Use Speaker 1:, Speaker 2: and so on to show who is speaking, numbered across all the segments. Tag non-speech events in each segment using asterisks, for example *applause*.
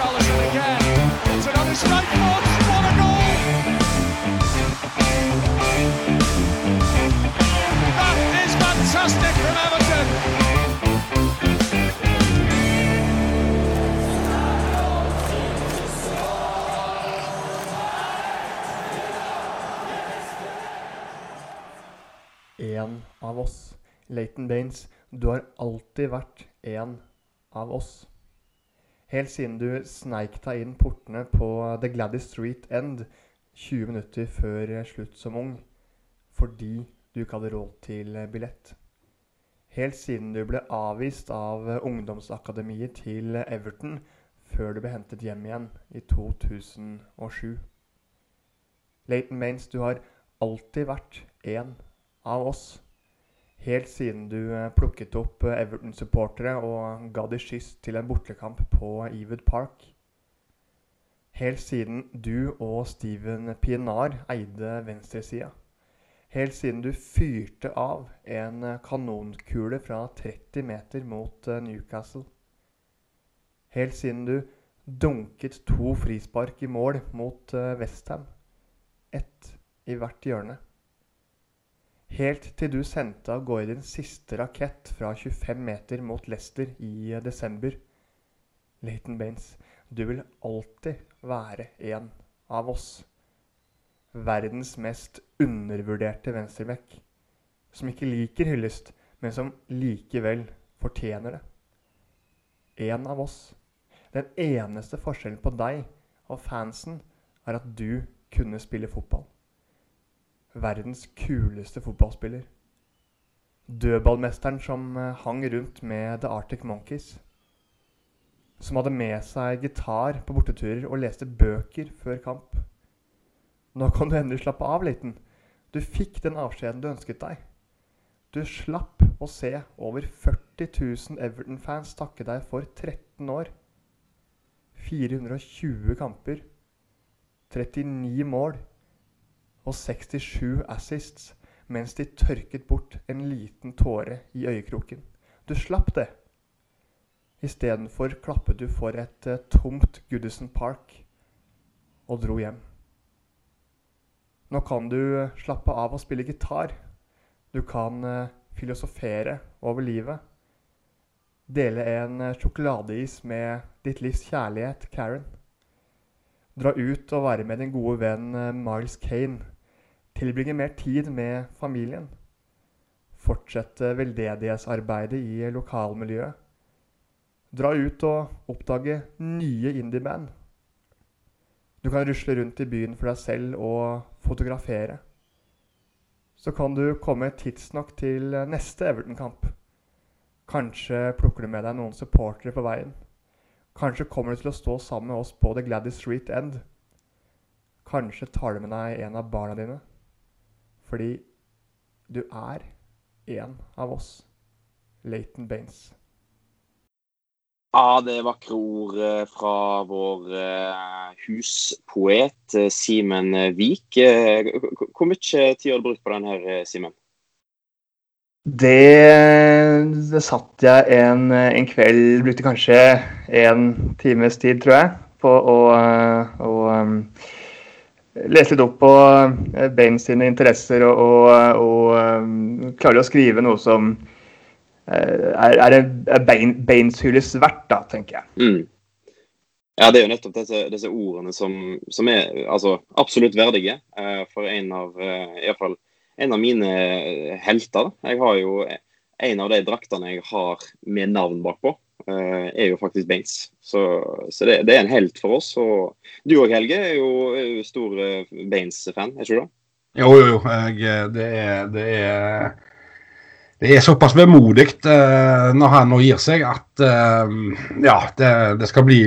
Speaker 1: Richarlison again. It's another strike force. What a goal! That is fantastic from Everton.
Speaker 2: En av oss. Leighton Baines, du har alltid vært en av oss. Helt siden du sneik deg inn portene på The Gladys Street End 20 minutter før slutt som ung, fordi du ikke hadde råd til billett. Helt siden du ble avvist av ungdomsakademiet til Everton før du ble hentet hjem igjen i 2007. Leighton Baines, du har alltid vært en av oss. Helt siden du eh, plukket opp eh, Everton-supportere og ga de skyss til en bortekamp på Ewood Park. Helt siden du og Steven Pienaar eide venstresida. Helt siden du fyrte av en eh, kanonkule fra 30 meter mot Newcastle. Helt siden du dunket to frispark i mål mot Westham. Ett i hvert hjørne. Helt til du sendte av gårde din siste rakett fra 25 meter mot Leicester i desember. Leighton Baines, du vil alltid være en av oss. Verdens mest undervurderte venstreback. Som ikke liker hyllest, men som likevel fortjener det. En av oss. Den eneste forskjellen på deg og fansen er at du kunne spille fotball verdens kuleste fotballspiller. Dødballmesteren som eh, hang rundt med The Arctic Monkeys. Som hadde med seg gitar på borteturer og leste bøker før kamp. Nå kan du endelig slappe av, Liten. Du fikk den avskjeden du ønsket deg. Du slapp å se over 40 000 Everton-fans takke deg for 13 år. 420 kamper. 39 mål og 67 assists mens de tørket bort en liten tåre i øyekroken. Du slapp det. Istedenfor klappet du for et uh, tomt Goodison Park og dro hjem. Nå kan du uh, slappe av og spille gitar. Du kan uh, filosofere over livet. Dele en sjokoladeis med ditt livs kjærlighet, Karen. Dra ut og være med din gode venn Miles Kane Tilbringe mer tid med familien. Fortsette veldedighetsarbeidet i lokalmiljøet. Dra ut og oppdage nye indieband. Du kan rusle rundt i byen for deg selv og fotografere. Så kan du komme tidsnok til neste Everton-kamp. Kanskje plukker du med deg noen supportere på veien. Kanskje kommer du til å stå sammen med oss på The Gladys Street End. Kanskje tar du med deg en av barna dine. Fordi du er en av oss. Leighton Baines.
Speaker 3: Ja, det er vakre ord eh, fra vår eh, huspoet eh, Simen Vik. Hvor mye tid har du brukt på den her, Simen?
Speaker 2: Det, det satt jeg en, en, kveld Brukte kanskje en times tid, tror jeg, på å, å lese litt opp på Bain Baines sine interesser og, og, og um, klarer å skrive noe som uh, er, er Baines hylles verdt, da, tenker jeg.
Speaker 3: Mm. Ja, det er jo nettopp disse, disse ordene som, som, er altså, absolutt verdige for en av, uh, fall, en av mine helter. Jeg har jo en av de draktene jeg har med navn bakpå. Eh, er jo faktisk Baines. Så, så det, det, er en helt for oss. Og du òg, Helge, er jo, stor eh, Baines-fan, er ikke du det?
Speaker 4: Jo, jo, jo. Jeg, det, er, det, er, det er såpass vemodig uh, når han nå gir seg, at uh, ja, det, det, skal bli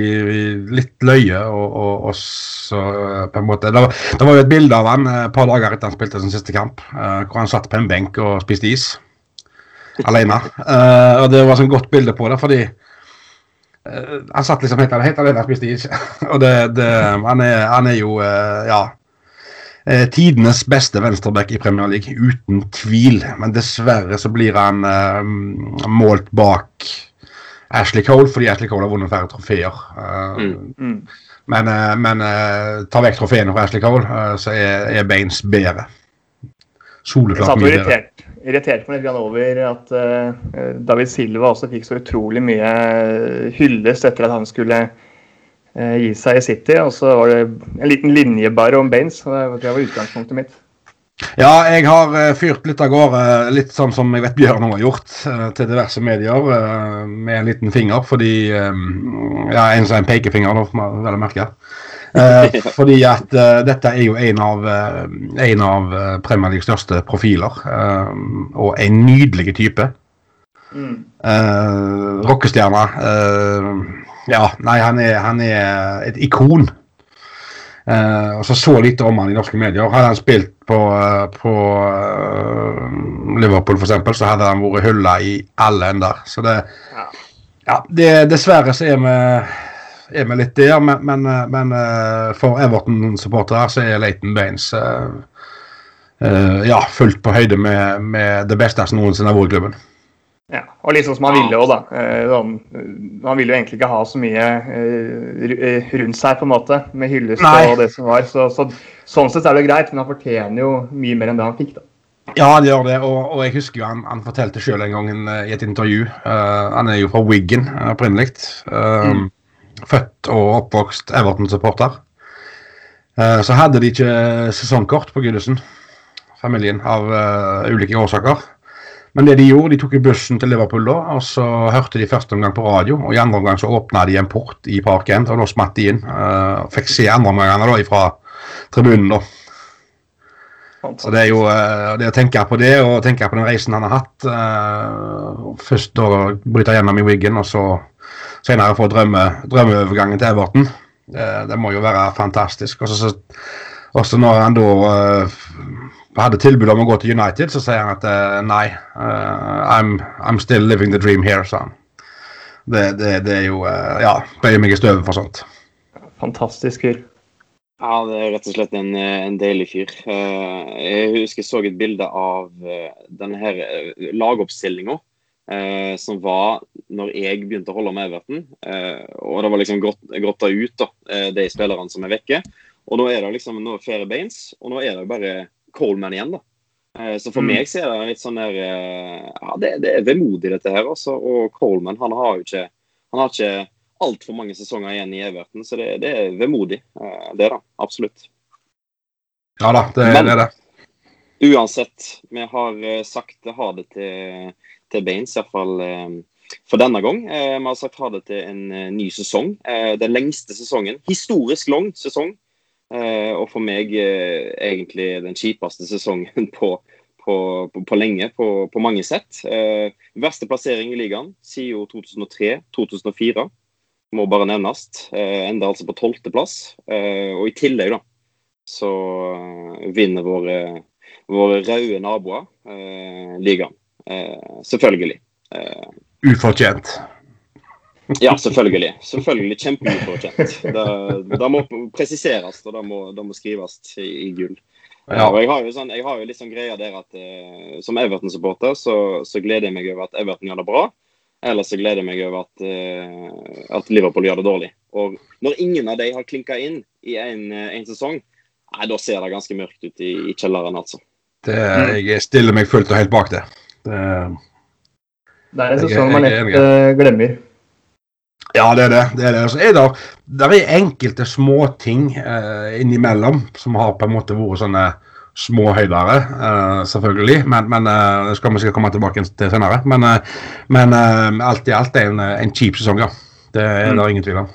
Speaker 4: litt løye. Og, og, og så, uh, på en måte, det var, det var, jo et bilde av han et par dager etter han spilte sin siste kamp, hvor han satt på en benk og spiste is alene. og Det var et godt bilde på det, fordi Uh, han satt liksom helt, helt alene og spiste is. *laughs* og det, det, han, er, han, er, jo, uh, ja uh, Tidenes beste venstreback i Premier League, uten tvil. Men dessverre så blir han målt bak Ashley Cole, fordi Ashley Cole har vunnet færre trofeer. Mm. Mm. Men, men tar vekk trofeene fra Ashley Cole, så er, er Baines bedre.
Speaker 2: Soleklart mye bedre irriterte meg litt over at uh, David Silva også fikk så utrolig mye hyllest etter at han skulle uh, gi seg i City. Og så var det en liten linje bare om Baines. og Det var utgangspunktet mitt.
Speaker 4: Ja, jeg har fyrt litt av gårde, litt sånn som jeg vet Bjørn har gjort, til diverse medier med en liten finger, fordi Ja, en en pekefinger, da, vel å merke. Fordi at dette er jo en av, en av Premier Leagues største profiler, og en nydelig type. Mm. Rockestjerne. ja, nei, han er, han er et ikon. Og så så lite om han i norske medier. Hadde han spilt på, på Liverpool f.eks., så hadde han vært hylla i alle ender. Så det Ja, ja det, dessverre så er vi, er vi litt der, men, men, men for Everton-supportere så er Leighton Baines ja, fullt på høyde med, med det beste som noensinne har vært i klubben.
Speaker 5: Ja, og litt sånn som han ville òg, da. Eh, han ville jo egentlig ikke ha så mye eh, eh, rundt seg, på en måte, med hyllest og det som var. Så, så, sånn sett er det greit, men han fortjener jo mye mer enn det han fikk, da.
Speaker 4: Ja, han gjør det, og, og jeg husker jo han, han fortalte sjøl en gang i et intervju uh, Han er jo fra Wiggen opprinnelig. Uh, mm. Født og oppvokst Everton-supporter. Uh, så hadde de ikke sesongkort på Gudesen, familien, av ulike årsaker. Men det de gjorde, de tok i bussen til Liverpool da, og så hørte de første omgang på radio. og I andre omgang så åpna de en port i Park End, og da smatt de inn. Uh, fikk se andreomgangene da fra tribunen. da. Så det er jo det å tenke på det, og tenke på den reisen han har hatt. Først da bryte gjennom i Wiggen, og så senere få drømme, drømmeovergangen til Everton. det må jo være fantastisk. Også, så når han da hadde tilbud om å gå til United, så sier han at uh, nei, uh, I'm, I'm, still living the dream here, sa han. Det, det, det er jo uh, Ja, bøyer meg i støvet for sånt.
Speaker 5: Fantastisk fyr.
Speaker 3: Ja, det er rett og slett en, en deilig fyr. Jeg husker jeg så et bilde av denne her lagoppstillinga. Som var når jeg begynte å holde med Everton. og det var liksom grotta ut, da, de spillerne som er vekke. Og nå er det liksom nå er flere beins, og nå er det bare Coleman igjen, da. Eh, så for mm. meg så er det litt sånn der eh, Ja, det, det er vemodig, dette her, altså. Og Coleman han har jo ikke Han har ikke altfor mange sesonger igjen i Everton, så det, det er vemodig. Eh, det, da. Absolutt.
Speaker 4: Ja da, det, Men, det er det.
Speaker 3: Uansett, vi har sagt ha det til, til beins, iallfall for denne gang. Vi har sagt ha det til en ny sesong. Den lengste sesongen. Historisk lang sesong Eh, og for meg eh, egentlig den kjipeste sesongen *laughs* på, på, på, på lenge, på, mange sett. Eh, verste plassering i ligaen siden 2003-2004 må bare nevnes. Eh, ender altså på tolvteplass. plass. og i tillegg, da, så vinner våre, våre røde naboer eh, ligaen. Eh, selvfølgelig.
Speaker 4: Ufortjent.
Speaker 3: Ja, selvfølgelig. Selvfølgelig Kjempeufortjent. Det, det må presiseres, og det må, det må skrives i, i gull. Ja. og jeg har, jo sånn, jeg har jo litt sånn greia der at eh, som Everton-supporter så, så, gleder jeg meg over at Everton gjør det bra. Eller så gleder jeg meg over at, eh, at Liverpool gjør det dårlig. Og når ingen av de har klinka inn i en, uh, en sesong, nei, da ser det ganske mørkt ut i, i kjelleren, altså.
Speaker 4: Det, jeg stiller meg fullt og helt bak det. Det,
Speaker 5: det er en sesong man lett glemmer.
Speaker 4: Ja, det er det. det, er det. Så er det, det er enkelte småting eh, innimellom som har på en måte vært sånne småhøydere, eh, selvfølgelig. Men, men eh, det skal vi skal komme tilbake til senere. Men, eh, men eh, alt i alt er en, en kjip sesong, ja. Det er mm. det ingen tvil om.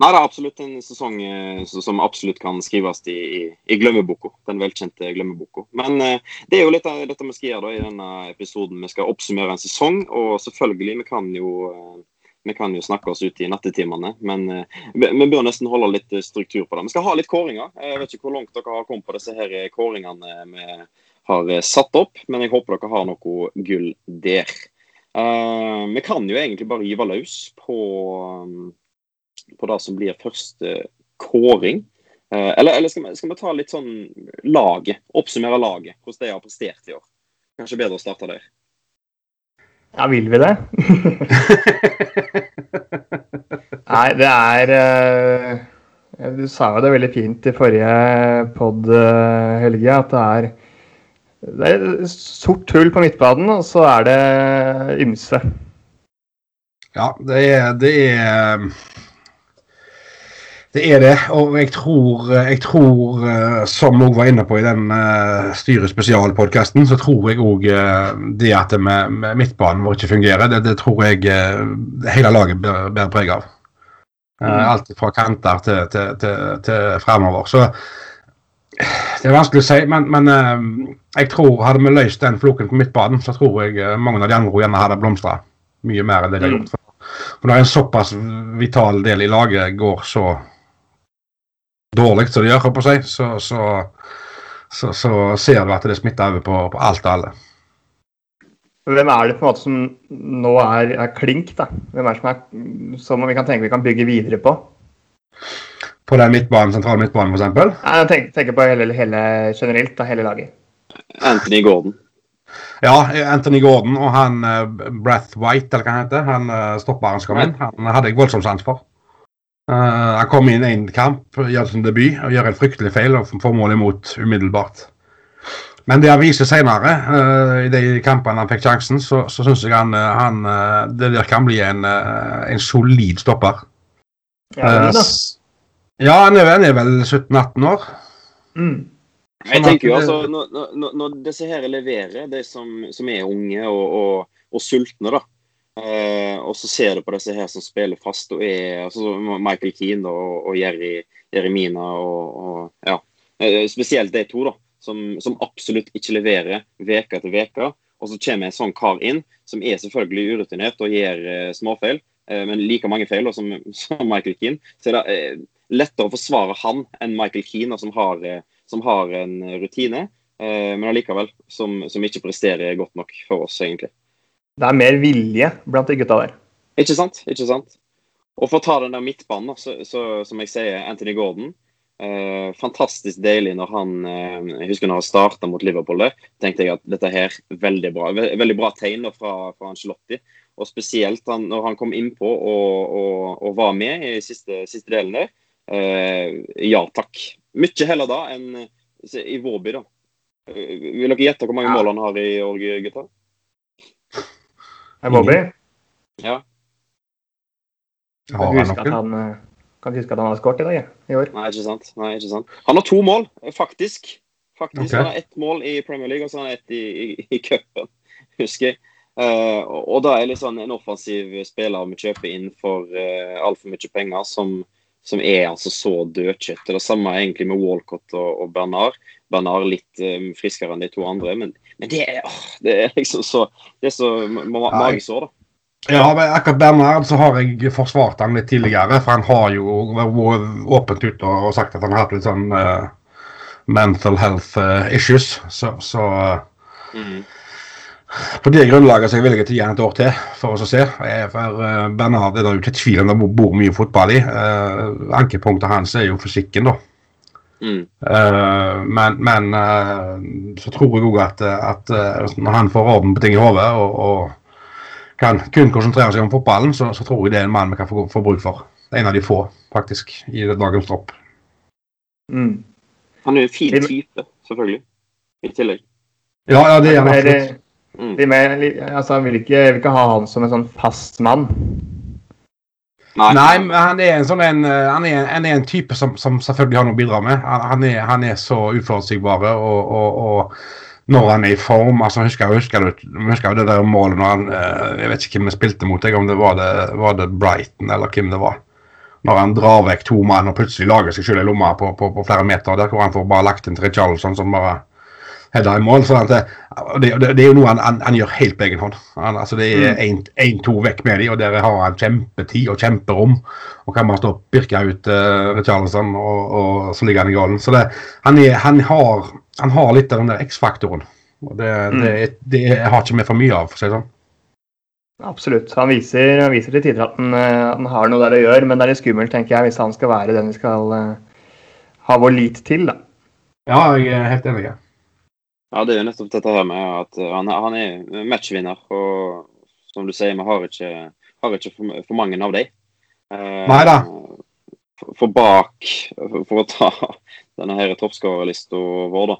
Speaker 3: Nei, det er absolutt en sesong eh, som absolutt kan skrives i, i, i glemmeboka. Den velkjente glemmeboka. Men eh, det er jo litt av dette vi skal gjøre da, i denne episoden. Vi skal oppsummere en sesong, og selvfølgelig, vi kan jo eh, vi kan jo snakke oss ut i nattetimene, men uh, vi bør nesten holde litt eh, struktur på det. Vi skal ha litt kåringer. Jeg vet ikke hvor langt dere har kommet på disse her eh, kåringene vi har satt opp, men jeg håper dere har noe gull der. Uh, vi kan jo egentlig bare gyve løs på, um, på det som blir første kåring. Uh, eller, eller skal, vi, skal, vi, ta litt sånn laget? Oppsummere laget, hvordan de har prestert i år. Kanskje bedre å starte der.
Speaker 5: Ja, vil vi det? *laughs* Nei, det er uh, Du sa jo det veldig fint i forrige pod, uh, Helge, at det er, det er sort hull på midtbanen, og så er det ymse.
Speaker 4: Ja, det er, det er Det er det, og jeg tror, jeg tror eh, som vi var inne på i den uh, Styre spesialpodkasten, så tror jeg òg uh, det at det med, med midtbanen vår ikke fungerer, det, det tror jeg hele laget bærer preg av. Mm. Alt fra kanter til, til, til, til fremover. Så det er vanskelig å si, men, men jeg tror hadde vi løst den floken på midtbanen, så tror jeg mange av de andre gjerne hadde blomstra mye mer enn det de har mm. gjort. For når en såpass vital del i laget går så dårlig som det gjør, på seg, så, så, så, så, ser du at det smitter over på, på, alt og alle.
Speaker 5: Hvem er det på en måte som nå er, er klink? da? Hvem er det som, er, som vi kan tenke vi kan bygge videre på?
Speaker 4: På den midtbanen, sentrale midtbanen, f.eks.?
Speaker 5: Jeg tenker, tenker på hele, hele, generelt, da, hele laget.
Speaker 3: Anthony Gordon.
Speaker 4: Ja, Anthony Gordon og han uh, Brath White, eller hva han heter, han uh, stopperen som kom inn, han hadde jeg voldsomt sans for. Uh, han kom inn i en kamp, gjør sin debut og gjør en fryktelig feil og får mål imot umiddelbart. Men det han viser senere, uh, i de kampene han fikk sjansen, så, så syns jeg han, eh, han, det der kan bli en, en solid stopper. Ja, ja han, er, han er vel 17-18 år.
Speaker 3: Mm. Jeg sånn tenker jo altså, når, når, når, disse her leverer, de som, som er unge og, og, og sultne, da, Eh, og så ser du på disse her som spiller fast, og er altså Michael Keane og, og Jerry, Jerry Mina og, og, ja. Eh, spesielt de to, da, som, som absolutt ikke leverer uke etter uke. Og så kommer en sånn kar inn, som er selvfølgelig urutinert og gjør eh, småfeil, eh, men like mange feil som, *laughs* som, Michael Keane. Så er det eh, lettere å forsvare han enn Michael Keane, som har, eh, som har en rutine, men allikevel som, som ikke presterer godt nok for oss, egentlig
Speaker 5: det er mer vilje blant de gutta der.
Speaker 3: Ikke sant? ikke sant? Og for å ta den der midtbanen, så, så, som jeg sier, Anthony Gordon. Eh, fantastisk deilig når han eh, Jeg husker når han starta mot Liverpool, der, tenkte jeg at dette her veldig bra. Veldig bra tegn fra, fra Ancelotti. Og spesielt han, når han kom innpå og, og, og var med i siste, siste delen der. Eh, ja takk. Mye heller da enn i Vårby, da. Eh, vil dere gjette hvor mange ja. mål han har i år, gutter?
Speaker 5: Er Bobby?
Speaker 3: Ja.
Speaker 5: Kan du huske at han, eh, kan huske at han har skåret i dag i år?
Speaker 3: Nei, ikke sant. Nei, ikke sant. Han har to mål, faktisk. Faktisk, okay. Han har ett mål i Premier League og så har han ett i, i, i cupen, husker jeg. Uh, og da er liksom en offensiv spiller vi kjøper inn for uh, altfor mye penger, som, som, er altså så dødkjøtt. Det samme egentlig med Walcott og, og Bernard. Bernard litt um, friskere enn de to andre. Men, men det, er, åh, det, er, liksom så Det er så ma år, da.
Speaker 4: Ja, men akkurat Bernard så har jeg forsvart han litt tidligere. For han har jo vært åpent ute og, og sagt at han har hatt litt sånn uh, mental health uh, issues. Så, så uh, mm. På det grunnlaget så er jeg villig til å gi ham et år til for oss å se. For Bernhard er det jo ikke tvil om det bor mye fotball i. Ankepunktet hans er jo fysikken, da. Mm. Uh, men, men uh, så tror jeg òg at, at uh, når han får orden på ting i hodet og, og, kan kun konsentrere seg om fotballen, så, så, tror jeg det er en mann vi kan få, få bruk for. En av de få, faktisk, i dagens tropp.
Speaker 3: Mm. Han er jo en fin type, selvfølgelig. I tillegg.
Speaker 4: Ja, ja det er han absolutt.
Speaker 5: Mm. Altså, vil ikke, vil ikke ha han som en sånn fast mann.
Speaker 4: Nei, men han er en sånn en, eh, han er, han er en type som, som, selvfølgelig har noe å bidra med. Han, er, han er, så uforutsigbar. Og, og, og, når han er i form altså Husker jeg husker, husker det der målet når han eh, Jeg vet ikke hvem vi spilte mot, jeg, om det var, det var det Brighton eller hvem det var. Når han drar vekk to mann og plutselig lager seg selv i lomma på, på, på, flere meter. Der hvor han får bare lagt inn til Richarlison som bare header i mål. sånn Så det, det, det, er jo noe han, han, han, gjør helt på egen hånd. Han, altså det er én-to mm. vekk med dem, og der har han kjempetid og kjemperom. Og kan bare stå og pirke ut uh, Richarlison, og, og, så ligger han i gålen. Så det, han, er, han, har, han har litt av den der X-faktoren. Og det, mm. det, det, har ikke vi for mye av, for å si det sånn.
Speaker 5: Absolutt. Han viser, han viser til tider at han, eh, han, har noe der å gjøre, men det er litt skummelt, tenker jeg, hvis han skal være den vi skal uh, ha vår lit til. da.
Speaker 4: Ja, jeg er helt enig. Ja.
Speaker 3: Ja, det er jo nettopp dette her med at han, han er matchvinner. Og som du sier, vi har ikke, har ikke for, for, mange av dem.
Speaker 4: Eh, Nei da.
Speaker 3: For, for, bak, for å ta denne her toppskårerlista vår, da.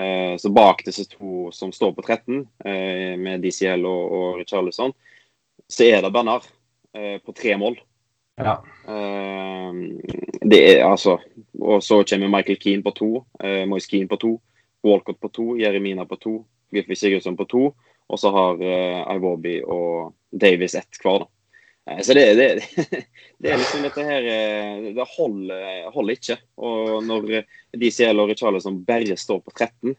Speaker 3: Eh, så bak disse to som står på 13, eh, med DCL og, og Richarlison, så er det Bernard eh, på tre mål.
Speaker 4: Ja.
Speaker 3: Det er altså Og så kommer Michael Keane på to, eh, Moise Keane på to, Walcott på to, Jeremina på to, Gylfi Sigurdsson på to, og så har uh, Iwobi og Davies ett hver. da. Eh, Så det, det, *laughs* det er liksom dette her eh, Det holder, holder ikke. Og når DCL og Richarlison bare står på 13,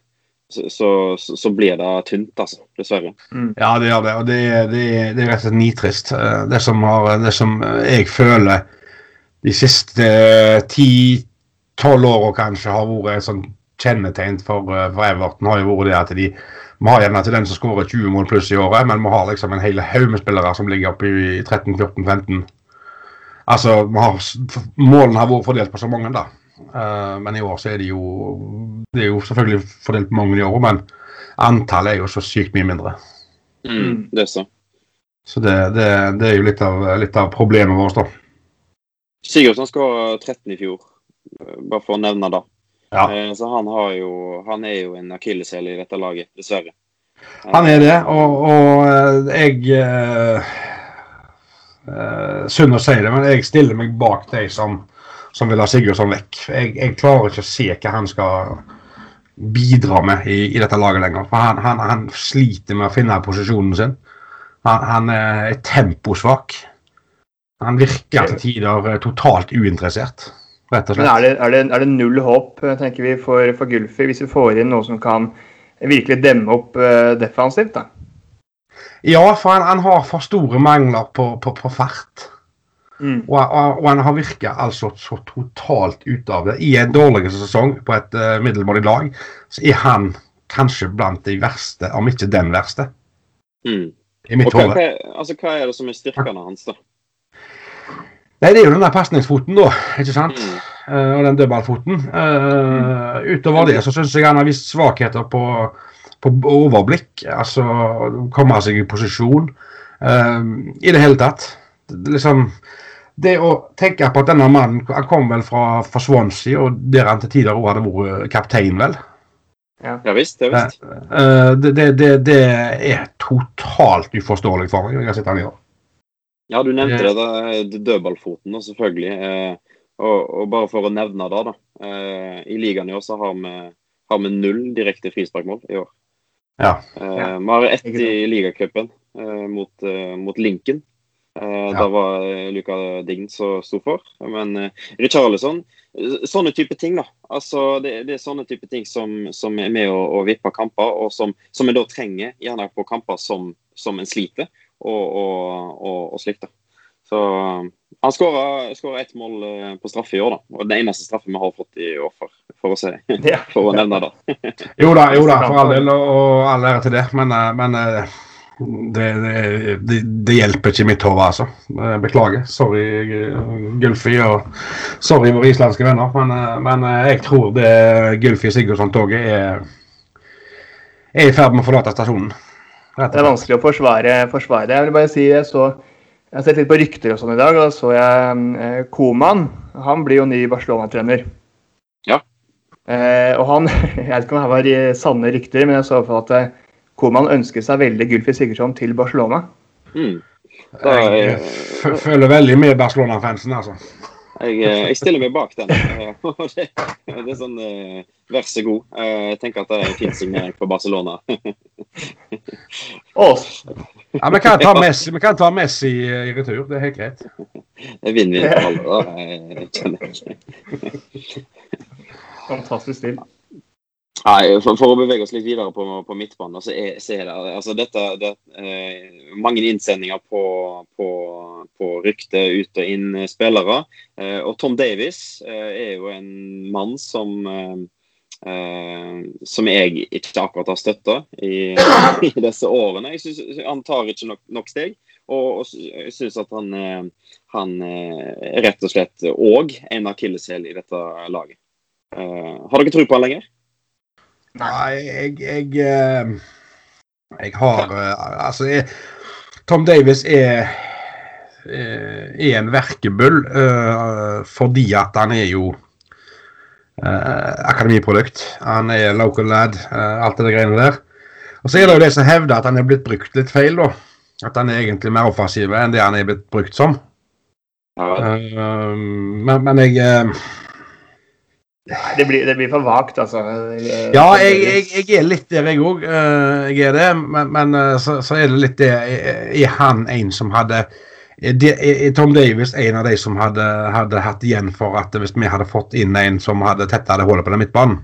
Speaker 3: så, så, så blir det tynt, altså. Dessverre.
Speaker 4: Ja, det gjør det. Og det, det, det er rett og slett nitrist. Det som, har, det som jeg føler de siste ti-tolv åra kanskje har vært et sånn kjennetegn for, eh, for Everton, har jo vært det at de vi har gjerne til den som skårer 20 mål pluss i året, men vi har liksom en hel haug med spillere som ligger oppe i 13-14-15. Altså, vi har, Målene har vært fordelt på så mange, da. Uh, men i år så er det jo Det er jo selvfølgelig fordelt på mange i år, men antallet er jo så sykt mye mindre.
Speaker 3: Mm, det er så.
Speaker 4: Så det, det, det er jo litt av, litt av problemet vårt, da.
Speaker 3: Sigurdsson skåra 13 i fjor, eh, bare for å nevne det.
Speaker 4: Ja.
Speaker 3: Eh, Så han, har jo, han er jo en akilleshæl i dette laget, dessverre.
Speaker 4: Han er det, og, og eh, jeg eh, eh, Synd å si det, men jeg stiller meg bak de som, som vil ha Sigurdsson vekk. Jeg, jeg klarer ikke å se hva han skal bidra med i, i dette laget lenger. For han, han, han sliter med å finne posisjonen sin. Han, han er temposvak. Han virker til tider totalt uinteressert, rett og
Speaker 5: Men
Speaker 4: slett.
Speaker 5: er det, er det, er det null håp eh, tenker vi, for, for Gulfi hvis vi får inn noe som kan virkelig demme opp uh, defensivt? da?
Speaker 4: Ja, for han, han har for store mangler på, på, på fart.
Speaker 5: Mm.
Speaker 4: Og, og, og han har virka altså så totalt ute av det. I en dårlig sesong på et uh, middelmådig lag, så er han kanskje blant de verste, om ikke den verste,
Speaker 3: Mm.
Speaker 4: i mitt hode.
Speaker 3: hva, altså, hva er det som er styrkene hans, da?
Speaker 4: Nei, det er jo den der pasningsfoten, da. ikke sant?
Speaker 3: Mm.
Speaker 4: Eh, og den dødballfoten. Mm. utover det så syns jeg han har vist svakheter på, på overblikk. Altså komme seg i posisjon. Eh, I det hele tatt. Det, liksom, det å tenke på at denne mannen Han kom vel fra, fra Swansea, og der han til tider òg hadde vært kaptein, vel.
Speaker 3: Ja visst, ja visst.
Speaker 4: Eh, det, det, det, det er totalt uforståelig for meg. Jeg har sett han gjøre.
Speaker 3: Ja, du nevnte det, det dødballfoten, og selvfølgelig. Eh, og, og bare for å nevne det, da. Eh, I ligaen i år så har vi, har vi null direkte frisparkmål i år.
Speaker 4: Ja.
Speaker 3: Eh,
Speaker 5: Ja.
Speaker 3: Vi har ett i ligacupen eh, mot, eh, mot Lincoln. Eh,
Speaker 4: Ja.
Speaker 3: Da var Luca Luka Dign som sto for. Men eh, Richarlison eh, Sånne type ting, da. Altså, det, det er sånne type ting som, som er med å, å vippe kamper, og som, som en da trenger gjerne på kamper som, som en sliter, og, og, og, og slikt. da. Så eh, han skåra ett mål eh, på straffe i år, da. Og den eneste straffe vi har fått i år, for, for å
Speaker 5: se. *laughs*
Speaker 3: For å nevne det. *laughs*
Speaker 4: Jo da, jo da, for all del, og, all ære til det. Men, eh, men eh, det, det, det, det hjelper ikke mitt hode, altså. Beklager. Sorry, Gulfi, og sorry våre islandske venner. Men, men jeg tror det Gulfi Sigurdsson-toget er, er i ferd med å forlate stasjonen.
Speaker 5: Det er vanskelig å forsvare, forsvare det. Jeg vil bare si, jeg, så, jeg har sett litt på rykter og sånn i dag, og da så jeg eh, Koman. Han blir jo ny Barcelona-trener.
Speaker 3: Ja.
Speaker 5: Eh, og han *laughs* Jeg vet ikke om det var sanne rykter, men jeg så i hvert fall at eh, Koman ønsker seg veldig Gylfi Sigurdsson til Barcelona.
Speaker 3: Mm. Da,
Speaker 4: Jeg jeg føler veldig med Barcelona-fansen, altså.
Speaker 3: Jeg, eh, jeg stiller meg bak den. Eh, *laughs* det, det er sånn eh, Vær så god. Eh, Jeg tenker at det er en fin signering for Barcelona.
Speaker 4: Ja, Vi kan ta Messi, vi kan ta Messi i i retur, det er helt greit.
Speaker 3: Det vinner vi for alle. da. Kjenner.
Speaker 5: Fantastisk stil.
Speaker 3: Nei, for, for å bevege oss litt videre på, på midtbanen, så er, så er det altså dette det, eh, mange innsendinger på, på, på rykte ut og inn eh, spillere. Eh, og Tom Davies eh, er jo en mann som eh, eh, som jeg ikke akkurat har støtta i, i disse årene. Jeg synes, Han tar ikke nok, nok steg. Og, og jeg syns at han, eh, han eh, er rett og slett òg en akilleshæl i dette laget. Eh, har dere tro på han lenger?
Speaker 4: Nei, jeg Jeg, eh, jeg har eh, Altså, jeg, Tom Davis er eh, er en verkebyll eh, fordi at han er jo eh, akademiprodukt. Han er local lad, eh, alt det greiene der. Og så er det jo de som hevder at han er blitt brukt litt feil, da. At han er egentlig mer offensiv enn det han er blitt brukt som.
Speaker 3: Ja,
Speaker 4: Eh, men, men jeg eh,
Speaker 5: det blir, det blir for vagt, altså. Eh,
Speaker 4: Ja, jeg, jeg, jeg er litt der, jeg òg. jeg er det. Men, men eh, så, så er det litt det Er han en som hadde det- er Tom Davis en av de som hadde, hadde hatt igjen for at hvis vi hadde fått inn en som hadde tetta det hullet på den midtbanen?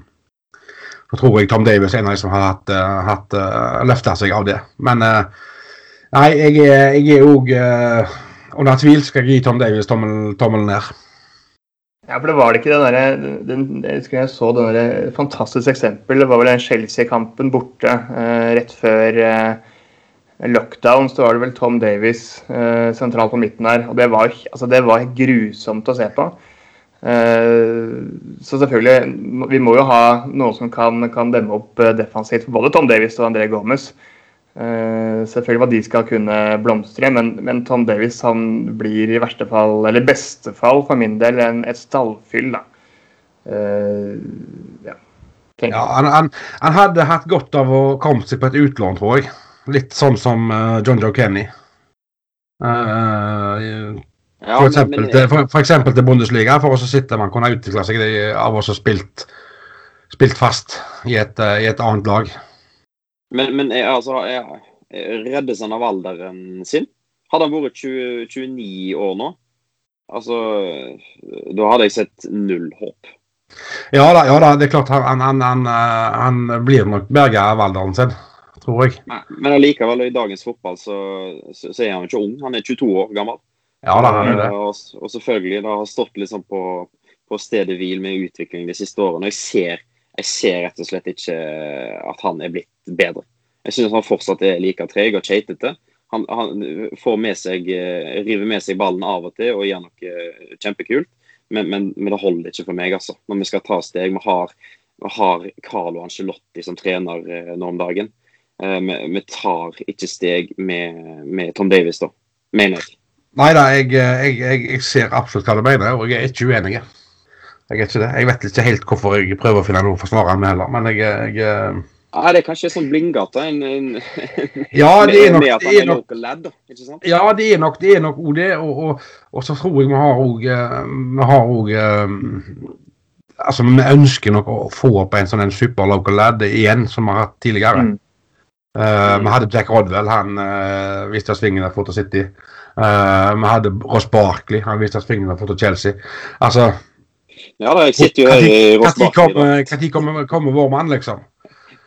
Speaker 4: Så tror jeg Tom Davis er en av de som har hatt, hatt løfta seg av det. Men eh, nei, jeg jeg er òg Under tvil skal jeg gi Tom Davis tommel, tommelen ned.
Speaker 5: Ja, for det var det ikke den derre Jeg så den derre fantastiske eksempel. Det var vel den Chelsea-kampen borte eh, rett før eh, lockdown. Så var det vel Tom Davis eh, sentralt på midten her. Og det var, altså, det var grusomt å se på. Eh, så selvfølgelig Vi må jo ha noen som kan, kan demme opp eh, defensivt for både Tom Davis og André Gomez. Eh, selvfølgelig hva de skal kunne blomstre, men, men Tom Davis han blir i verste fall, eller beste fall for min del, en, et stallfyll. da. Eh, ja.
Speaker 4: Ja, han, han hadde hatt godt av å komme seg på et utlån, tror jeg. Litt sånn som eh, John Joe Kenny. Uh,
Speaker 3: Ja,
Speaker 4: for, eksempel,
Speaker 3: men-
Speaker 4: til, for, for eksempel til Bundesliga, for å sitte man kunne utvikle seg av å ha spilt, spilt fast i et, eh, i et annet lag.
Speaker 3: Men, men er, altså, jeg, reddes han av alderen sin? Hadde han vært 20, 29 år nå? Altså, da hadde jeg sett null håp.
Speaker 4: Ja da, ja da det er klart han, han, han, han, han blir nok berga av alderen sin, tror jeg.
Speaker 3: Men allikevel, i dagens fotball så, så, så er han ikke ung. Han er 22 år gammel.
Speaker 4: Ja da, han er det.
Speaker 3: Og, og selvfølgelig, det har stått liksom på, på stedet hvil med utvikling de siste årene. Jeg ser, jeg ser rett og slett ikke at han er blitt bedre. Jeg synes han fortsatt er like treg og keitete. Han, han får med seg, eh, river med seg ballen av og til og gjør noe eh, kjempekult. Men, men, men det holder ikke for meg, altså. Når vi skal ta steg. Vi har, vi har Carlo Ancelotti som trener eh, nå om dagen. Eh, Vi, vi tar ikke steg med, med Tom Davis, da. Mener jeg.
Speaker 4: Nei da, jeg, jeg, jeg, jeg ser absolutt hva du mener, og jeg er ikke uenig. Jeg er ikke det. Jeg vet ikke helt hvorfor jeg prøver å finne noe å forsvare med heller, men jeg, jeg
Speaker 3: Ja, det er kanskje sånn blindgate. En, en, *laughs*
Speaker 4: Ja, det er nok
Speaker 3: med at
Speaker 4: det
Speaker 3: han
Speaker 4: er nok,
Speaker 3: local lad. Ikke sant?
Speaker 4: ja, det er nok det. er nok det, og, og, og så tror jeg vi har òg Vi har òg Altså, vi ønsker nok å få opp en sånn en super local lad igjen, som vi har hatt tidligere.
Speaker 5: Mm.
Speaker 4: Eh, vi hadde Jack Rodwell, han uh, viste oss fingrene for City. i. vi hadde Ross Barkley, han viste oss svingen for Chelsea. Altså
Speaker 3: Ja da, jeg sitter jo her i
Speaker 4: Ross
Speaker 3: Barkley.
Speaker 4: kommer, når kommer, kom vår mann, liksom?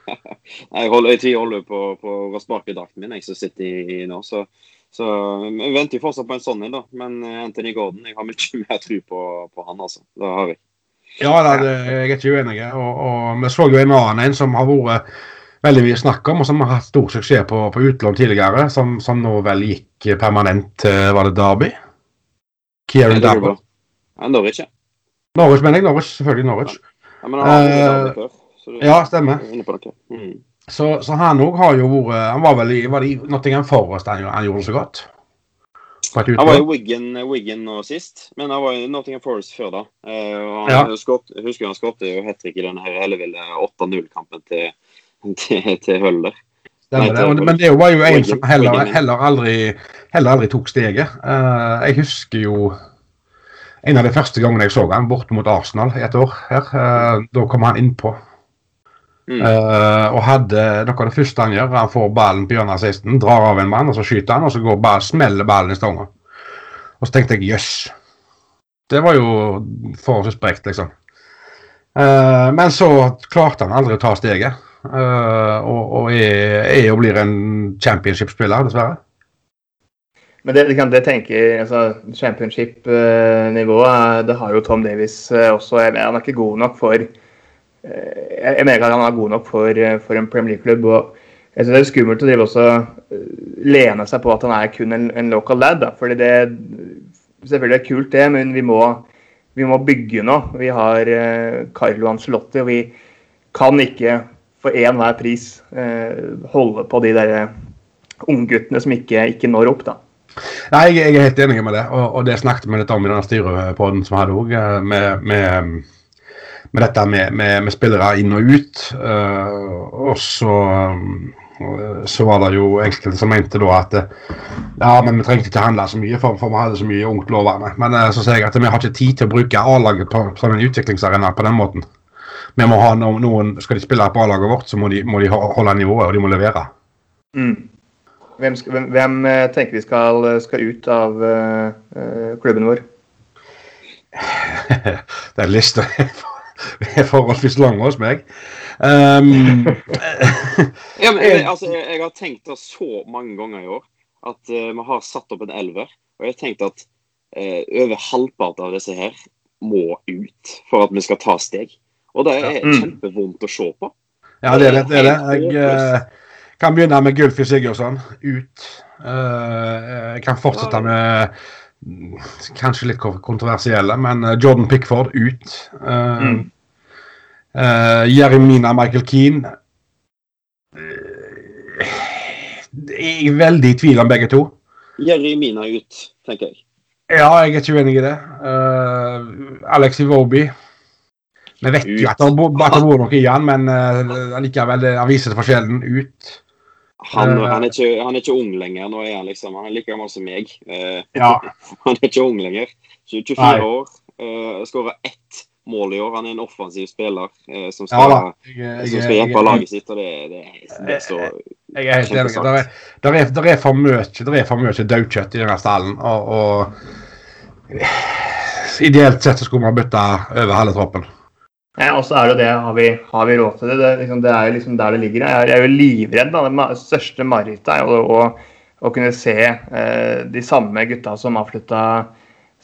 Speaker 4: *laughs*
Speaker 3: Jeg holder, jeg holder på, på Rossbakk-drakten min, jeg som sitter i, nå. Så, så jeg venter jo fortsatt på en sånn en, da. Men eh, Anthony Gordon, jeg har mye *laughs* mer tro på, på han, altså. Det har jeg.
Speaker 4: Ja, det, jeg er ikke uenig. Og, og vi så jo en annen en som har vært veldig mye snakk om, og som har hatt stor suksess på, på utlån tidligere, som, som nå vel gikk permanent til Var det Derby? Kieran
Speaker 3: Derby. Ja, Norwich, ikke.
Speaker 4: Norwich, mener jeg. Norwich, selvfølgelig Norwich.
Speaker 3: Ja, men han har
Speaker 4: Eh,
Speaker 3: før. Så du-
Speaker 4: Ja, stemmer.
Speaker 3: er. Mm.
Speaker 4: Så, så han òg har jo vært Han var vel i, var det i Nottingham Forest han, han gjorde det så godt?
Speaker 3: Han var i
Speaker 4: Wiggen,
Speaker 3: Wigan, Wigan nå sist, men han var i Nottingham Forest før da. Eh, og han
Speaker 4: Ja.
Speaker 3: skott, husker han skåret jo hat trick i denne her elleville 8-0-kampen til, *laughs* til.
Speaker 4: Stemmer det. Men det var jo en som heller, heller, aldri, heller aldri tok steget. Uh, jeg husker jo en av de første gangene jeg så han borte mot Arsenal i et år. her. Uh, da kom han innpå.
Speaker 3: Mm.
Speaker 4: Eh, og hadde noe av det første han gjør, han får ballen på hjørnet av 16, drar av en mann, og så skyter han, og så går ballen, smeller ballen i stanga. Og så tenkte jeg jøss. Det var jo forholdsvis sprekt, liksom. Uh, men så klarte han aldri å ta steget. Eh, og, og er, er og blir en championship-spiller, dessverre.
Speaker 5: Men det, det, tenker altså, Championship-nivået, det har jo Tom Davis eh, også. Han er ikke god nok for eh, Jeg mener at han er god nok for, eh, for en Premier League-klubb. og jeg synes Det er skummelt å drive også eh, lene seg på at han er kun en, en local lad. Da. Fordi det Selvfølgelig er kult, det, men vi må, vi må bygge nå. Vi har eh, Carlo Ancelotti, og vi kan ikke for enhver pris eh, holde på de der ungguttene som ikke, ikke når opp. da.
Speaker 4: Nei, jeg, jeg er helt enig med det, og, og det snakket vi litt om i denne styrepodden som vi hadde òg, med, med, med dette med, med, spillere inn og ut. eh, og så eh, så var det jo enkelte som mente da at eh, ja, men vi trengte ikke handle så mye, for, for vi hadde så mye ungt lovende. Men eh, så sier jeg at vi har ikke tid til å bruke A-laget som en utviklingsarena på den måten. Vi må ha no, noen, Skal de spille på A-laget vårt, så må de, må de holde nivået, og de må levere.
Speaker 5: Mm. Hvem, hvem, hvem eh, tenker vi skal, skal ut av uh, eh, klubben vår? *laughs*
Speaker 4: Den lista er forholdsvis lang hos meg. Um, *laughs*
Speaker 3: Ja, men jeg, altså, jeg, jeg har tenkt det så mange ganger i år at uh, vi har satt opp en elver. Og jeg har tenkt at uh, over halvparten av disse her må ut for at vi skal ta steg. Og det er
Speaker 5: Mm.
Speaker 3: kjempevondt å se på.
Speaker 4: ja, det er det. det, er det. Jeg eh, kan begynne med Gulfi Sigurdsson. Ut. Eh, jeg kan fortsette med mm, kanskje litt kontroversielle, men eh, Jordan Pickford ut. Uh,
Speaker 5: Mm.
Speaker 4: Jeremina Michael Keane. Eh, jeg er veldig i tvil om begge to.
Speaker 3: Jeremina ut, tenker jeg.
Speaker 4: Ja, jeg er ikke uenig i det. Uh, Alex Iwobi. Vi vet jo at han, at han bor noe i han, men uh, likevel, han viser det for sjelden ut.
Speaker 3: Han,
Speaker 4: Eh.
Speaker 3: han, er ikke, han er ikke ung lenger. Nå er han liksom, han er like gammel som meg. Uh,
Speaker 4: Ja. *laughs*
Speaker 3: han er ikke ung lenger. 24
Speaker 4: Nei.
Speaker 3: år. Uh, Skåra ett mål i år. Han er en offensiv spiller uh, som skal,
Speaker 4: ja, Jeg,
Speaker 3: som
Speaker 4: jeg,
Speaker 3: skal hjelpe
Speaker 4: jeg,
Speaker 3: laget sitt. og det, det, det er så
Speaker 4: jeg er helt enig. Der er, der er, er der er for mye daukjøtt i denne stallen. Og, og ideelt sett så skulle man bytte over halve troppen.
Speaker 5: Ja, og så er det det, har vi, har vi råd til det? Det, liksom, det er liksom der det ligger. Jeg er, jeg er jo livredd. Da. Det største marerittet er jo å, å kunne se eh, de samme gutta som avslutta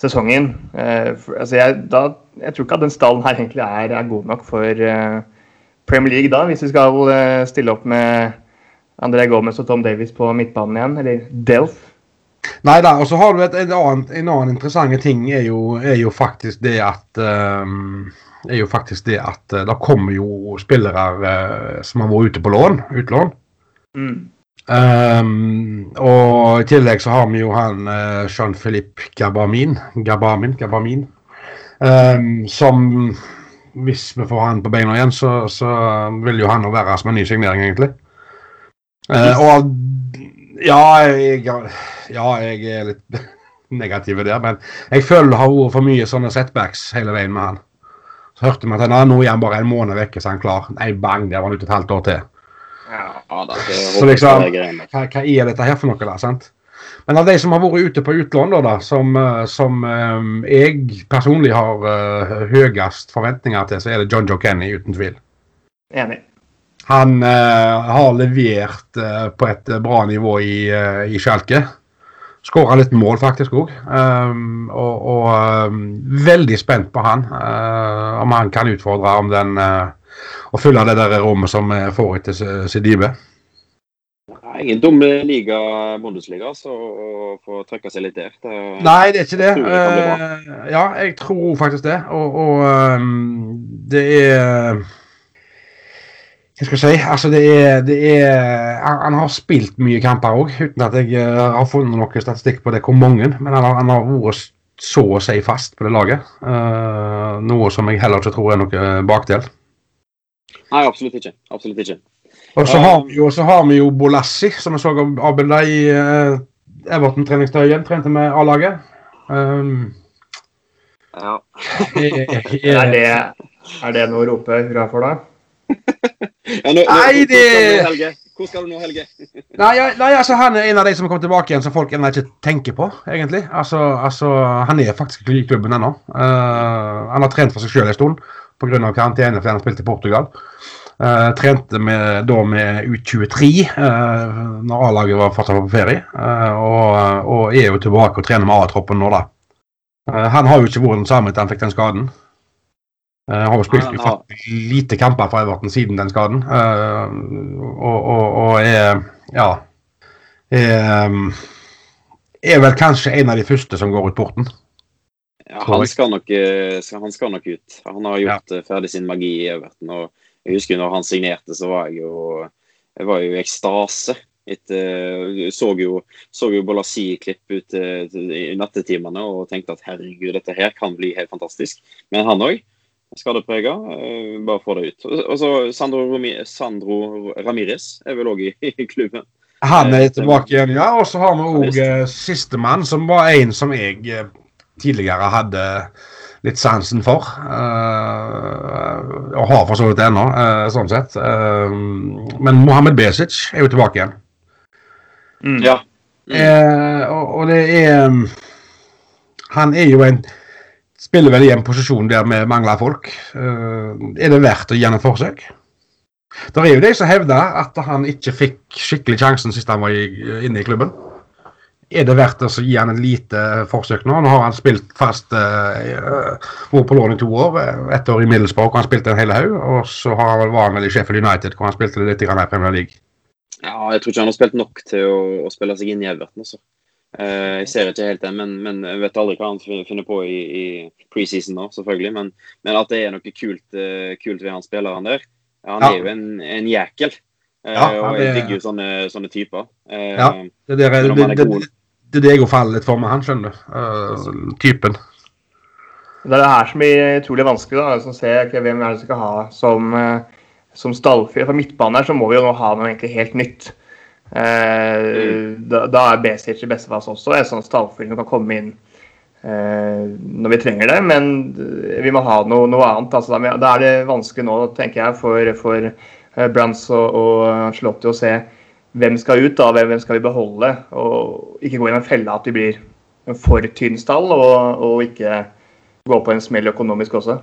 Speaker 5: sesongen. Eh, for, altså jeg, da, jeg tror ikke at den stallen her egentlig er, er god nok for eh, Premier League da, hvis vi skal eh, stille opp med André Gomez og Tom Davies på midtbanen igjen, eller Delf.
Speaker 4: Nei da, og så har du et, en, annen, en annen interessant ting er jo, er jo faktisk det at ehm, er jo faktisk det at uh, det kommer jo spillere eh, som har vært ute på lån, utlån.
Speaker 5: Mm.
Speaker 4: Um, og i tillegg så har vi jo han uh, Jean-Philippe Gabamin, Gabamin, Gabamin um, som hvis vi får han på beina igjen, så, så vil jo han jo være som en ny signering, egentlig. Eh, og ja jeg, ja, jeg er litt *laughs* negativ der, men jeg føler det har vært for mye sånne setbacks hele veien med han. Så hørte vi at han, nå er han bare en måned vekke, så er han klar. Nei, bang, der var han ute et halvt år til.
Speaker 3: Ja, da, det
Speaker 4: Så liksom- hva, hva er dette her for noe, da? sant? Men av de som har vært ute på utlån, da, da som, eh, som um, jeg personlig har uh, høyest forventninger til, så er det John Joe Kenny, uten tvil.
Speaker 5: Enig.
Speaker 4: Han uh, har levert uh, på et bra nivå i, uh, i Schalke. Skåra litt mål, faktisk òg. Um, og og um, veldig spent på han. Uh, om han kan utfordre om den uh, Å fylle det der rommet som vi får etter S- Sidibe.
Speaker 3: Ingen dum liga, Bundesliga, så å få trøkke seg litt der. Det,
Speaker 4: Nei, det er ikke det.
Speaker 3: Det
Speaker 4: Eh, ja, jeg tror faktisk det. Og, og um, det er Hva skal jeg si? Altså, det er, det er han, han har spilt mye kamper òg, uten at jeg eh, har funnet noe statistikk på det hvor mange. Men han har, han har vært så å si fast på det laget. Uh, noe som jeg heller ikke tror er noe bakdel.
Speaker 3: Nei, absolutt ikke. Absolutt ikke.
Speaker 4: Og så har vi jo, så har vi jo Bolassi, som vi så avbilda i uh, Everton-treningstøyen. Trente med A-laget. Um,
Speaker 3: Ja. *laughs*
Speaker 4: er,
Speaker 5: Er det, er det noe å rope hurra for, da? *laughs*
Speaker 3: Ja, nå, nå,
Speaker 4: Nei, det-
Speaker 3: Hvor skal du nå, Helge? *laughs*
Speaker 4: Nei, nei, altså Han er en av de som kommer tilbake igjen som folk ennå ikke tenker på, egentlig. Altså, altså Han er faktisk i klubben ennå. Uh, han har trent for seg sjøl en stund pga. karantene fordi han har spilt i Portugal. Uh, trente med, da med U23 uh, når A-laget var fortsatt på ferie. uh, og, og er jo tilbake og trener med A-troppen nå, da. Eh, han har jo ikke vært den samme etter han fikk den skaden. Uh, har jo spilt
Speaker 3: har-
Speaker 4: lite kamper for Everton siden den skaden. Eh, og, og, og er ja er, um, er vel kanskje en av de første som går ut porten.
Speaker 3: Ja, han, skal nok, eh, han skal nok ut. Han har gjort ja. ferdig sin magi i Everton. og Jeg husker når han signerte, så var jeg jo jeg var jo i ekstase. Etter, så jo, så jo Bolasi-klipp ut i nattetimene og tenkte at herregud, dette her kan bli helt fantastisk. Men han òg. Skadeprega. Uh, bare få det ut. Og så Sandro, Romi, Sandro Ramires er vel òg i, *laughs* i, klubben.
Speaker 4: Han er tilbake igjen, ja. Og så har vi òg uh, sistemann, som var en som jeg tidligere hadde litt sansen for. Uh, og har for så vidt ennå, uh, sånn sett. Uh, men Mohammed Besic er jo tilbake igjen.
Speaker 3: Mm. Ja.
Speaker 4: Mm. Og, og, det er Han er jo en Spiller vel i en posisjon der vi mangler folk. er det verdt å gi ham et forsøk? Det er jo de som hevder at han ikke fikk skikkelig sjansen sist han var inne i klubben er det verdt å gi han en lite forsøk nå? Nå har han spilt fast uh, på lån i to år. Ett år i Middlesbrough, hvor han spilte en hel haug. Og så han var han vel i Sheffield United, hvor han spilte litt i Premier League.
Speaker 3: Ja, jeg tror ikke han har spilt nok til å, å spille seg inn i Everton. Altså. Uh, jeg ser ikke helt det, men, men, jeg vet aldri hva han finner på i, i preseason nå, selvfølgelig. Men, men, at det er noe kult, uh, kult ved han spilleren der. Ja, han ja. er jo en, en jækel. Ja, og jeg digger jo sånne, sånne typer.
Speaker 4: ja, det, der, det, det, det er det jeg faller litt for med han, skjønner du. Uh, typen.
Speaker 5: Det er det her som blir utrolig vanskelig. da, som ser okay, Hvem er det som skal ha som, uh, som stallfyr? For midtbanen her så må vi jo nå ha noe egentlig helt nytt. Mm. da, da, er Besic i beste fall også en sånn stallfyr som kan komme inn når vi trenger det. Men vi må ha noe, noe annet. Altså, da, er det vanskelig nå, tenker jeg, for, for Brands og, og Slotti å se hvem skal ut, da, hvem skal vi beholde? Og ikke gå i en felle at vi blir en for tynn stall, og, og, ikke gå på en smell økonomisk også.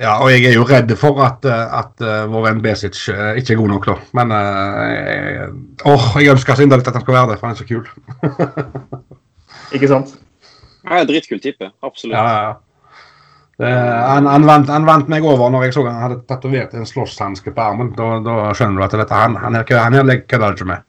Speaker 4: Ja, og jeg er jo redd for at, at uh, vår venn Besic uh, ikke er god nok, da. Men åh, jeg, oh, jeg ønsker så inderlig at han skal være det, for han er så kul. *laughs*
Speaker 5: ikke sant?
Speaker 3: Ja, dritkul type. Absolutt.
Speaker 4: Ja, ja. Det, han, han, vant, han, vant, meg over når jeg så han hadde tatovert en slåsshanske på armen. Da, da, skjønner du at dette, han, han, han, han kødder ikke med.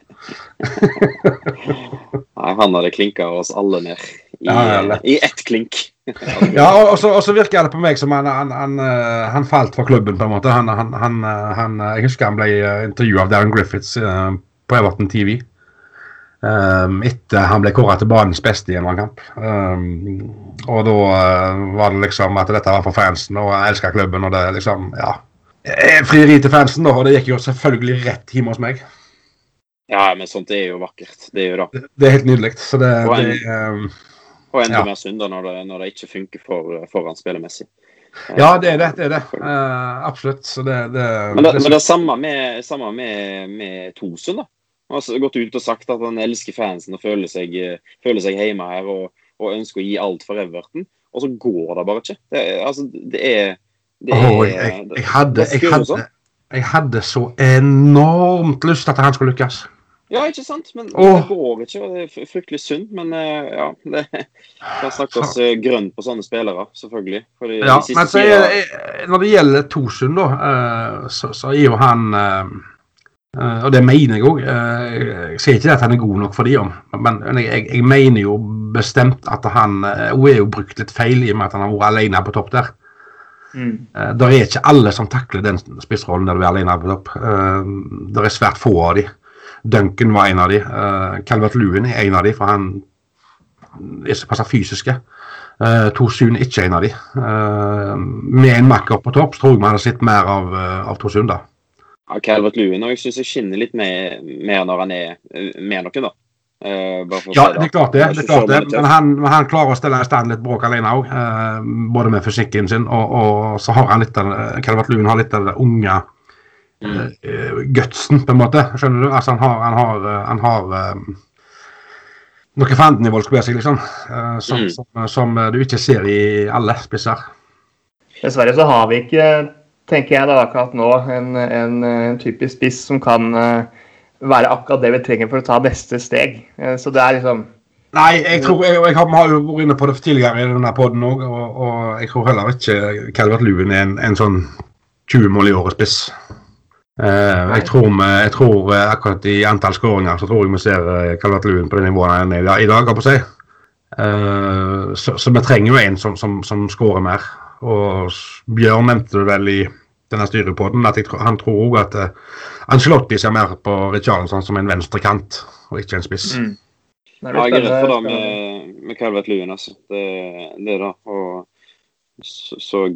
Speaker 4: *laughs*
Speaker 3: Nei, han hadde klinka oss alle ned i, ja, i ett klink. *laughs*
Speaker 4: ja, og, så, og, så, virker det på meg som han, han, han, falt for klubben, på en måte. Han, jeg husker han ble eh, intervjua av Darren Griffiths uh, på Everton TV. Um, etter han ble kåra til banens beste i en kamp. Um, og da uh, var det liksom at dette var for fansen, og jeg elska klubben. Og det liksom, ja Frieri til fansen, da, og det gikk jo selvfølgelig rett hjemme hos meg.
Speaker 3: Ja, men sånt er jo vakkert. Det er jo
Speaker 4: det. Det er helt nydelig. Så det,
Speaker 3: det, um, og enda ja. mer synder når det, når det ikke funker for, for han spillemessig.
Speaker 4: Ja, det er det. det, er det. Uh, absolutt. Så det, det,
Speaker 3: men, det, men det er samme med, samme med, med Tosun, da. Han har gått ut og sagt at han elsker fansen og føler seg, føler seg hjemme her og, og, ønsker å gi alt for Everton. Og så går det bare ikke. Det, altså, det er, det
Speaker 4: er oh, jeg, jeg, hadde, jeg, hadde, jeg hadde så enormt lyst til at han skulle lykkes.
Speaker 3: Ja, ikke sant? Men oh. det går ikke. og Det er fryktelig synd. Men uh, ja, det *laughs* kan snakkes grønn på sånne spillere, selvfølgelig.
Speaker 4: Ja, de men så er, er, Når det gjelder Torsund, da, uh, så, så, er jo han uh, Og det mener jeg òg. jeg sier ikke at han er god nok for de men jeg, jeg mener jo bestemt at han Hun er jo brukt litt feil i og med at han har vært alene på topp der. Mm. Det er ikke alle som takler den spissrollen der du er alene på topp. Det er svært få av de. Duncan var en av de. Uh, Calvert Lewin er en av de, for han er såpass fysiske. Uh, Torsund er ikke en av de. Uh, med en makker på topp så tror jeg vi hadde sett mer av, uh, av Torsund. da.
Speaker 3: Ja, Calvert Lewin og jeg syns jeg skinner litt mer, mer når han er med noen, da.
Speaker 4: Uh, ja, det er klart det. det, er klart det. Men han, han, klarer å stelle i stand litt bråk alene òg. Både med fysikken sin og, og, så har han litt av Calvert Lewin har litt av det unge. Gutsen, på en måte. Skjønner du? Altså, han har, han har, eh, han har um, noe seg, liksom. Uh, som, mm. som, som, du ikke ser i alle spisser.
Speaker 5: Dessverre så har vi ikke, tenker jeg da akkurat nå, en, en, en typisk spiss som kan uh, være akkurat det vi trenger for å ta neste steg. Uh, så det er liksom
Speaker 4: Nei, jeg tror, jeg, jeg, har jo vært inne på det tidligere i denne poden òg, og, og, jeg tror heller ikke Calvert Lewin er en, en sånn 20 mål i året spiss. Uh, jeg, tror vi, jeg tror uh, akkurat i antall skåringer så tror jeg vi ser uh, Calvert Lewin på det nivået han er i dag. på seg. Uh, så, så, vi trenger jo en som, som, som skårer mer. Og Bjørn nevnte det vel i denne styrepoden at tror, han tror òg at uh, Angelotti ser mer på Richarlison som en venstrekant og ikke en spiss. Mm.
Speaker 3: Ja, jeg er redd for det med, med Calvert Lewin, altså. Det, det da. Og så, så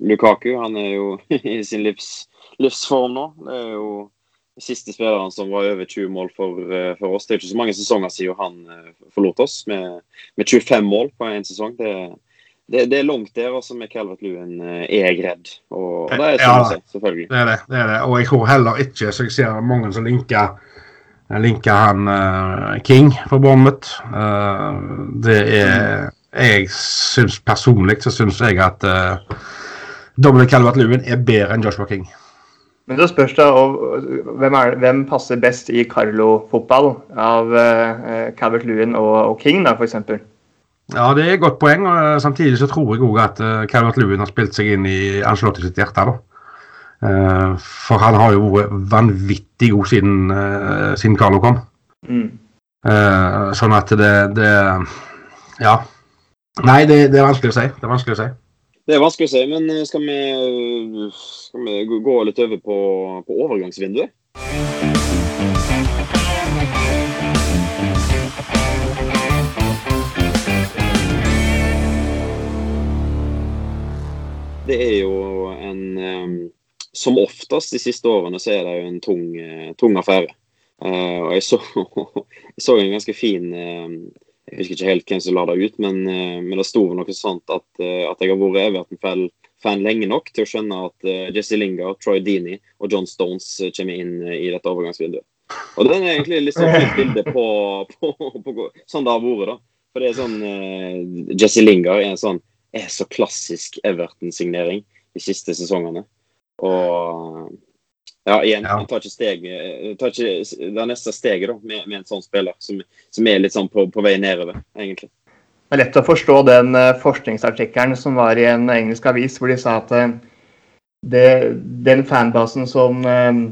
Speaker 3: Lukaku han er jo *laughs* i sin livs, livsform nå. Det er jo siste spilleren som var over 20 mål for, uh, for, oss. Det er ikke så mange sesonger siden han uh, forlot oss med, med 25 mål på én sesong. Det, det, det, er langt der også med Calvert Lewin uh, er gredd. Og, og det er sånn ja, si, selvfølgelig.
Speaker 4: Det er det, det er det. Og jeg tror heller ikke, så jeg ser mange som linker linker han King for Bournemouth. det er Jeg syns personlig så syns jeg at Dominic Calvert Lewin er bedre enn Joshua King.
Speaker 5: Men så spørs det hvem, er, hvem, passer best i Carlo-fotball av uh, Calvert Lewin og, og King, da, f.eks.?
Speaker 4: Ja, det er et godt poeng. og eh, Samtidig så tror jeg òg at uh, Calvert Lewin har spilt seg inn i Angelotti sitt hjerte. da. Uh, for han har jo vært vanvittig god siden, uh, siden Carlo kom. Mm. Sånn at det, det Ja. Nei, det, det, er vanskelig å si. Det er vanskelig å si.
Speaker 3: Det er vanskelig å si, men eh, skal vi, skal vi gå litt over på, på overgangsvinduet? Det er jo en um, Som oftest de siste årene så er det jo en tung, tung affære. Og jeg så, *laughs* jeg så en ganske fin jeg husker ikke helt hvem som la det ut, men, eh, men det sto noe sånt at, eh, at jeg har vært Everton-fan lenge nok til å skjønne at uh, Jesse Lingard, Troy Dini og John Stones kommer inn i dette overgangsvinduet. Og den er egentlig litt sånn fint bilde på, *laughs* på, på, på, sånn det har vært. da. For det er sånn Jesse Lingard er en sånn er så klassisk Everton-signering de siste sesongene. Og ja, igjen, ja. tar ikke, steg, eh, tar ikke det neste steget da, med, med, en sånn spiller, som, som er litt sånn på, på, vei nedover, egentlig.
Speaker 5: Det er lett å forstå den uh, forskningsartikkelen som var i en engelsk avis, hvor de sa at uh, det, den fanbasen som eh,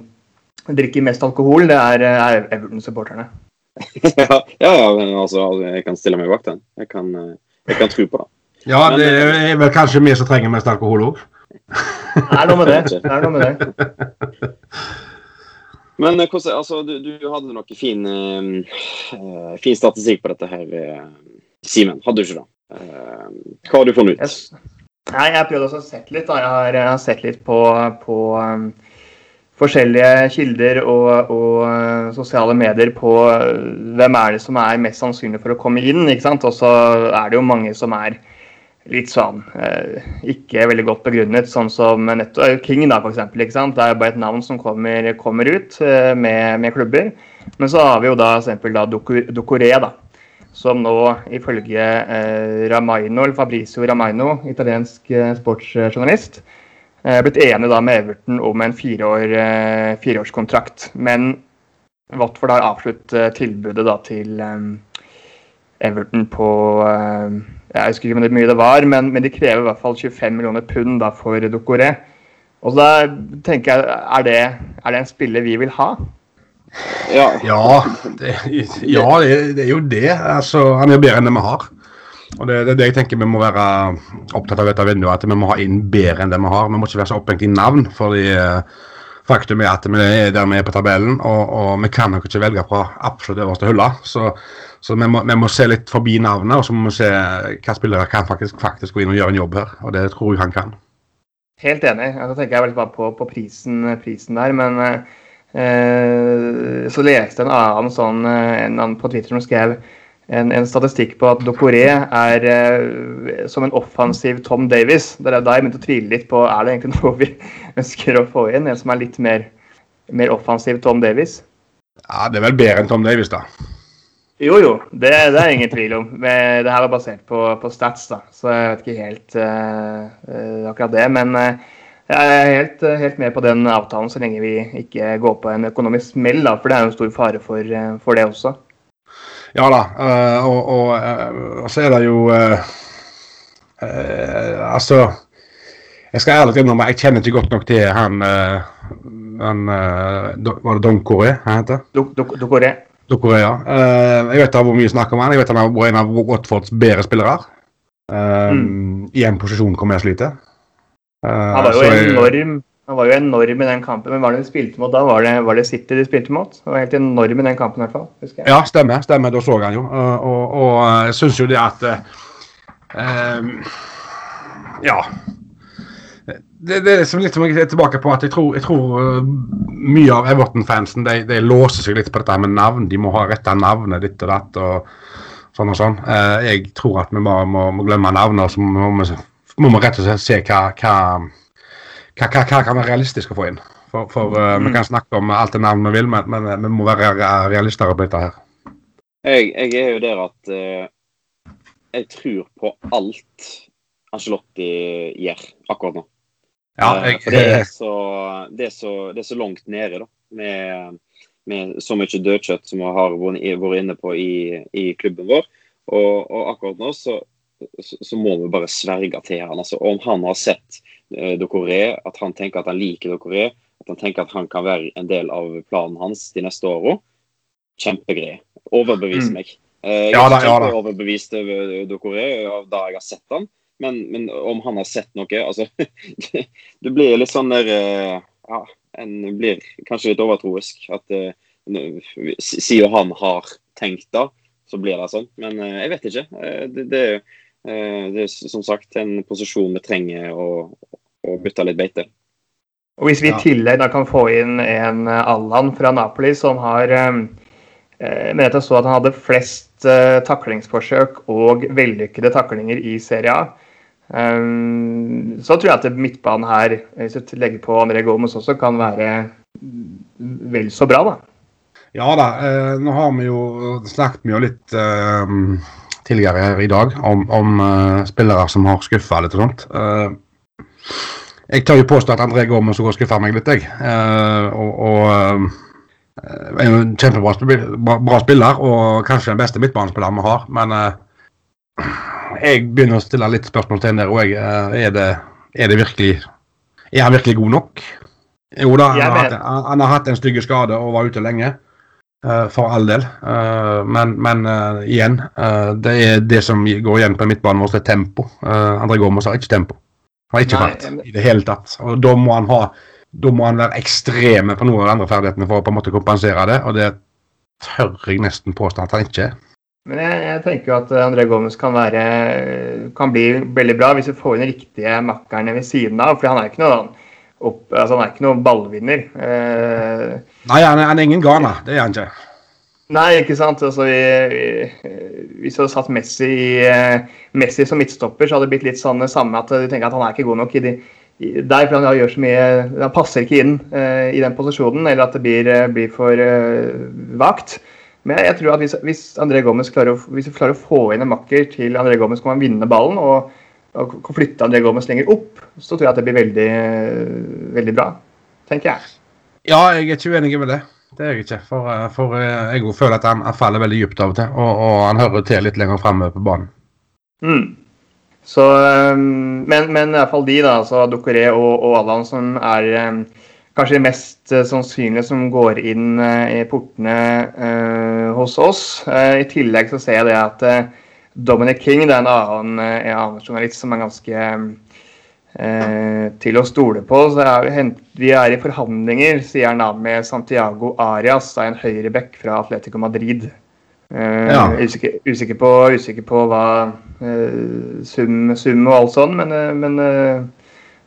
Speaker 5: drikker mest alkohol, det er, er Everton-supporterne. *laughs*
Speaker 3: ja, ja, men altså, jeg kan stille meg bak den. Jeg kan, jeg kan tro på det.
Speaker 4: Ja, det er vel kanskje vi som trenger mest alkohol òg.
Speaker 5: Det er noe med det. det, noe med det.
Speaker 3: Men eh, altså, du, du, hadde noe fin, uh, fin statistikk på dette her, uh, Simen. Hadde du ikke det? Uh, hva har du funnet ut? Yes.
Speaker 5: Nei, Jeg har prøvd å sette litt. Da. Jeg har, jeg har sett litt på, på um, forskjellige kilder og, og, sosiale medier på hvem er det som er mest sannsynlig for å komme inn. ikke sant? Og så er det jo mange som er litt sånn eh, ikke veldig godt begrunnet, sånn som netto, eh, King, da, for eksempel, ikke sant? Det er bare et navn som kommer, kommer ut eh, med, med, klubber. Men så har vi jo da f.eks. Docoré, da, som nå ifølge eh, Ramaino, eller Fabrizio Ramaino, italiensk eh, sportsjournalist, eh, blitt enig da med Everton om en fireår, eh, fireårskontrakt. Men Watford har avsluttet tilbudet da til Everton på jeg husker ikke hvor mye det var, men, men, de krever i hvert fall 25 millioner pund da, for Dokoré. Og så da tenker jeg, er det, er det en spiller vi vil ha?
Speaker 4: Ja, ja, det, ja det, er jo det. Altså, han er bedre enn det vi har. Og det, det er det jeg tenker vi må være opptatt av dette vinduet, at vi må ha inn bedre enn det vi har. Vi må ikke være så opphengt i navn. fordi uh, Faktum er at vi er der vi er på tabellen, og, og vi kan nok ikke velge fra absolutt øverste hylle. Så, så vi, må, vi, må, se litt forbi navnet, og så må vi se hva spillere kan faktisk, faktisk gå inn og gjøre en jobb her. Og det tror jeg han kan.
Speaker 5: Helt enig. Da tenker jeg veldig på, på prisen, prisen, der. Men eh, så leste jeg en annen sånn, en annen på Twitter som skrev en, en, statistikk på at Docoré er eh, som en offensiv Tom Davies. Det er da jeg begynte å tvile litt på er det egentlig *laughs* noe vi ønsker å få inn. En som er litt mer, mer offensiv Tom Davies.
Speaker 4: Ja, Det er vel bedre enn Tom Davies, da.
Speaker 5: Jo, jo. Det, det er ingen tvil om. Det her er basert på, på stats, da. så jeg vet ikke helt uh, akkurat det. Men uh, jeg er helt, helt, med på den avtalen så lenge vi ikke går på en økonomisk smell, da, for det er jo en stor fare for, for det også.
Speaker 4: Ja da, uh, og, og, og, så er det jo Altså Jeg skal ærlig innrømme jeg kjenner ikke godt nok til han, han Var det Don Coré han heter?
Speaker 5: Coré.
Speaker 4: Coré, ja. jeg vet da hvor mye snakker om han. Jeg vet han er en av Watfords bedre spillere. Mm. I en posisjon hvor jeg sliter.
Speaker 5: han var jo enorm han var jo enorm i den kampen, men hva var det de spilte mot da? Var det, var det City de spilte mot? Han var helt enorm i den kampen i hvert fall. husker
Speaker 4: jeg. Ja, stemmer. stemmer, Da så han jo. Og, og, og jeg syns jo det at uh, Ja. Det, det som litt som jeg er tilbake på at jeg tror, jeg tror uh, mye av Everton-fansen de, de, låser seg litt på dette med navn. De må ha retta navnet ditt og datt og sånn og sånn. Uh, jeg tror at vi bare må, må glemme navnet, og så må vi, må vi rett og slett se hva, hva, hva, hva, hva kan være realistisk å få inn. For, for uh, mm. vi kan snakke om alt det navnet vi vil, men, men vi må være realister på dette her.
Speaker 3: Jeg, jeg, er jo der at jeg tror på alt Angelotti gjør akkurat nå. Ja, eh, jeg, For det er, så, det, er så, det er så langt nede, da. Med, med så mye dødkjøtt som vi har vært inne på i, i klubben vår. Og, og akkurat nå så, så, må vi bare sverge til han. Altså, om han har sett uh, Dokoré, at han tenker at han liker Dokoré, at han tenker at han kan være en del av planen hans de neste åra, kjempegreie. Overbevis mm. meg. Uh, jeg er ja, da, ja, overbevist over Dokoré av da jeg har sett han. Men, men, om han har sett noe altså, *laughs* Det blir litt sånn der eh, Ja, en blir kanskje litt overtroisk. At uh, siden han har tenkt det, så blir det sånn. Men uh, jeg vet ikke. Uh, det, det, det, er som sagt en posisjon vi trenger å, å bytte litt beite.
Speaker 5: Og Hvis vi i tillegg da kan få inn en Allan fra Napoli som har med jeg så at han hadde flest taklingsforsøk og vellykkede taklinger i Serie A. Um, så tror jeg at midtbanen her, hvis jeg legger på André Gomez også, kan være vel så bra, da.
Speaker 4: Ja da. Eh, nå har vi jo snakket mye litt eh, tidligere i dag om, om uh, spillere som har skuffa litt og sånt. Uh, jeg tør jo påstå at André Gomez og skuffer meg litt, jeg. Og, og er jo en kjempebra bra, spiller, og kanskje den beste midtbanespilleren vi har. Men jeg begynner å stille litt spørsmål til der òg. Eh, er, det, er det virkelig Er han virkelig god nok? Jo da, han har, hatt, han har hatt en stygg skade og var ute lenge. Uh, for all del. Uh, men, men uh, igjen, det er det som går igjen på midtbanen vår, det er tempo. André Gormos har ikke tempo. Han har ikke fart i det hele tatt. Og da må han ha da må han være ekstreme på noen av de andre ferdighetene for å på en måte kompensere det, og det tør jeg nesten påstå at han ikke er.
Speaker 5: Men jeg, jeg, tenker jo at André Gomez kan, være, kan bli veldig bra hvis vi får inn riktige makkerne ved siden av. For han er ikke noe, opp, altså han er ikke noen ballvinner. Eh,
Speaker 4: Nei, han er, han er ingen Ghana. Det er han ikke.
Speaker 5: Nei, ikke sant. Altså, vi, vi, hvis vi hadde satt Messi, Messi, som midtstopper, så hadde det blitt litt sånn det samme at du tenker at han er ikke god nok i de, i, der, for han gjør så mye Han passer ikke inn uh, i den posisjonen, eller at det blir, blir for uh, vagt. Men jeg tror at hvis, hvis, André Gomez klarer hvis klarer å få inn en makker til André Gomez, kan man vinne ballen og, og flytte André Gomez lenger opp, så tror jeg at det blir veldig, veldig bra. Tenker jeg.
Speaker 4: Ja, jeg er ikke uenig med det. Det er jeg ikke. For, for jeg føler at han, han, faller veldig dypt av og til, og, og han hører til litt lenger framme på banen.
Speaker 5: Mm. Så, men, men i hvert fall de, da, altså Ducoré og, og Allan, som er kanskje de mest uh, sannsynlige som går inn uh, i portene uh, hos oss. I tillegg så ser jeg det at Dominic King det er en annen, en annen journalist som er ganske til å stole på. Så er vi, vi, er i forhandlinger, sier han da, med Santiago Arias, da en høyreback fra Atletico Madrid. Ja. Usikker, usikker, på, usikker, på, hva sum, sum, og alt sånn, men, men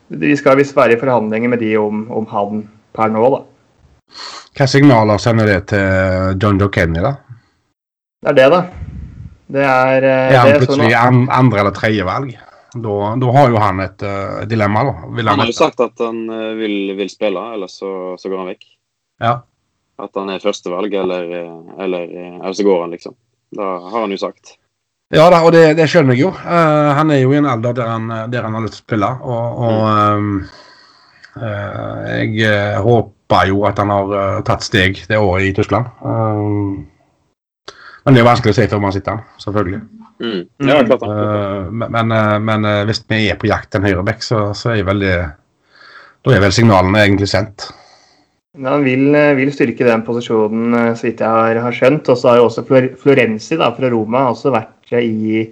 Speaker 5: vi skal visst være i forhandlinger med de om, om han per nå, da.
Speaker 4: Hva signaler sender det til John Joe Kenny, da?
Speaker 5: Det er det, da. Det er
Speaker 4: Er han sånn plutselig sånn andre eller tredje valg? Da, da, har jo han et uh, dilemma, da.
Speaker 3: Vil han, han har jo sagt at han uh, vil, vil, spille, eller så, så, går han vekk.
Speaker 4: Ja.
Speaker 3: At han er førstevalg, eller, eller, eller så går han, liksom. Da har han jo sagt.
Speaker 4: Ja da, og det, det skjønner jeg jo. Uh, han er jo i en alder der han, der han har lyst til å spille. Og, og um, uh, jeg uh, håper jo at han har tatt steg det året i Tyskland. men det er vanskelig å si før man sitter her, selvfølgelig.
Speaker 3: Mm. Ja, klart
Speaker 4: men, men hvis vi er på jakt en høyreback, så, så er veldig, da er vel signalene egentlig sendt.
Speaker 5: Ja, han vil, vil, styrke den posisjonen, så vidt jeg har, har skjønt. Og så har jo også Florenzi da, fra Roma også vært i,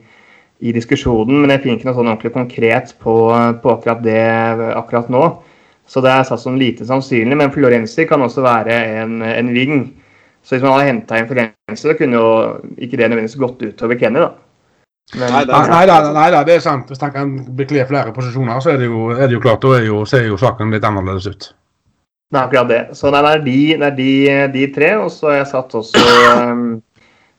Speaker 5: i diskusjonen, men jeg finner ikke noe sånn ordentlig konkret på, på, akkurat det akkurat nå. Så det er satt som lite sannsynlig. Men Florenzi kan også være en, en ving. Så hvis man hadde henta inn Florenzi, så kunne jo ikke det nødvendigvis gått utover Kenny, da. Men,
Speaker 3: Nei, det
Speaker 4: Nei,
Speaker 3: er-
Speaker 4: nei, nei, det er sant. Hvis han kan bekle flere posisjoner, så er det jo, er det jo klart, da er jo, ser jo saken litt annerledes ut.
Speaker 5: Det er akkurat det. Så det er de, det er de, de tre, og så har jeg satt også um,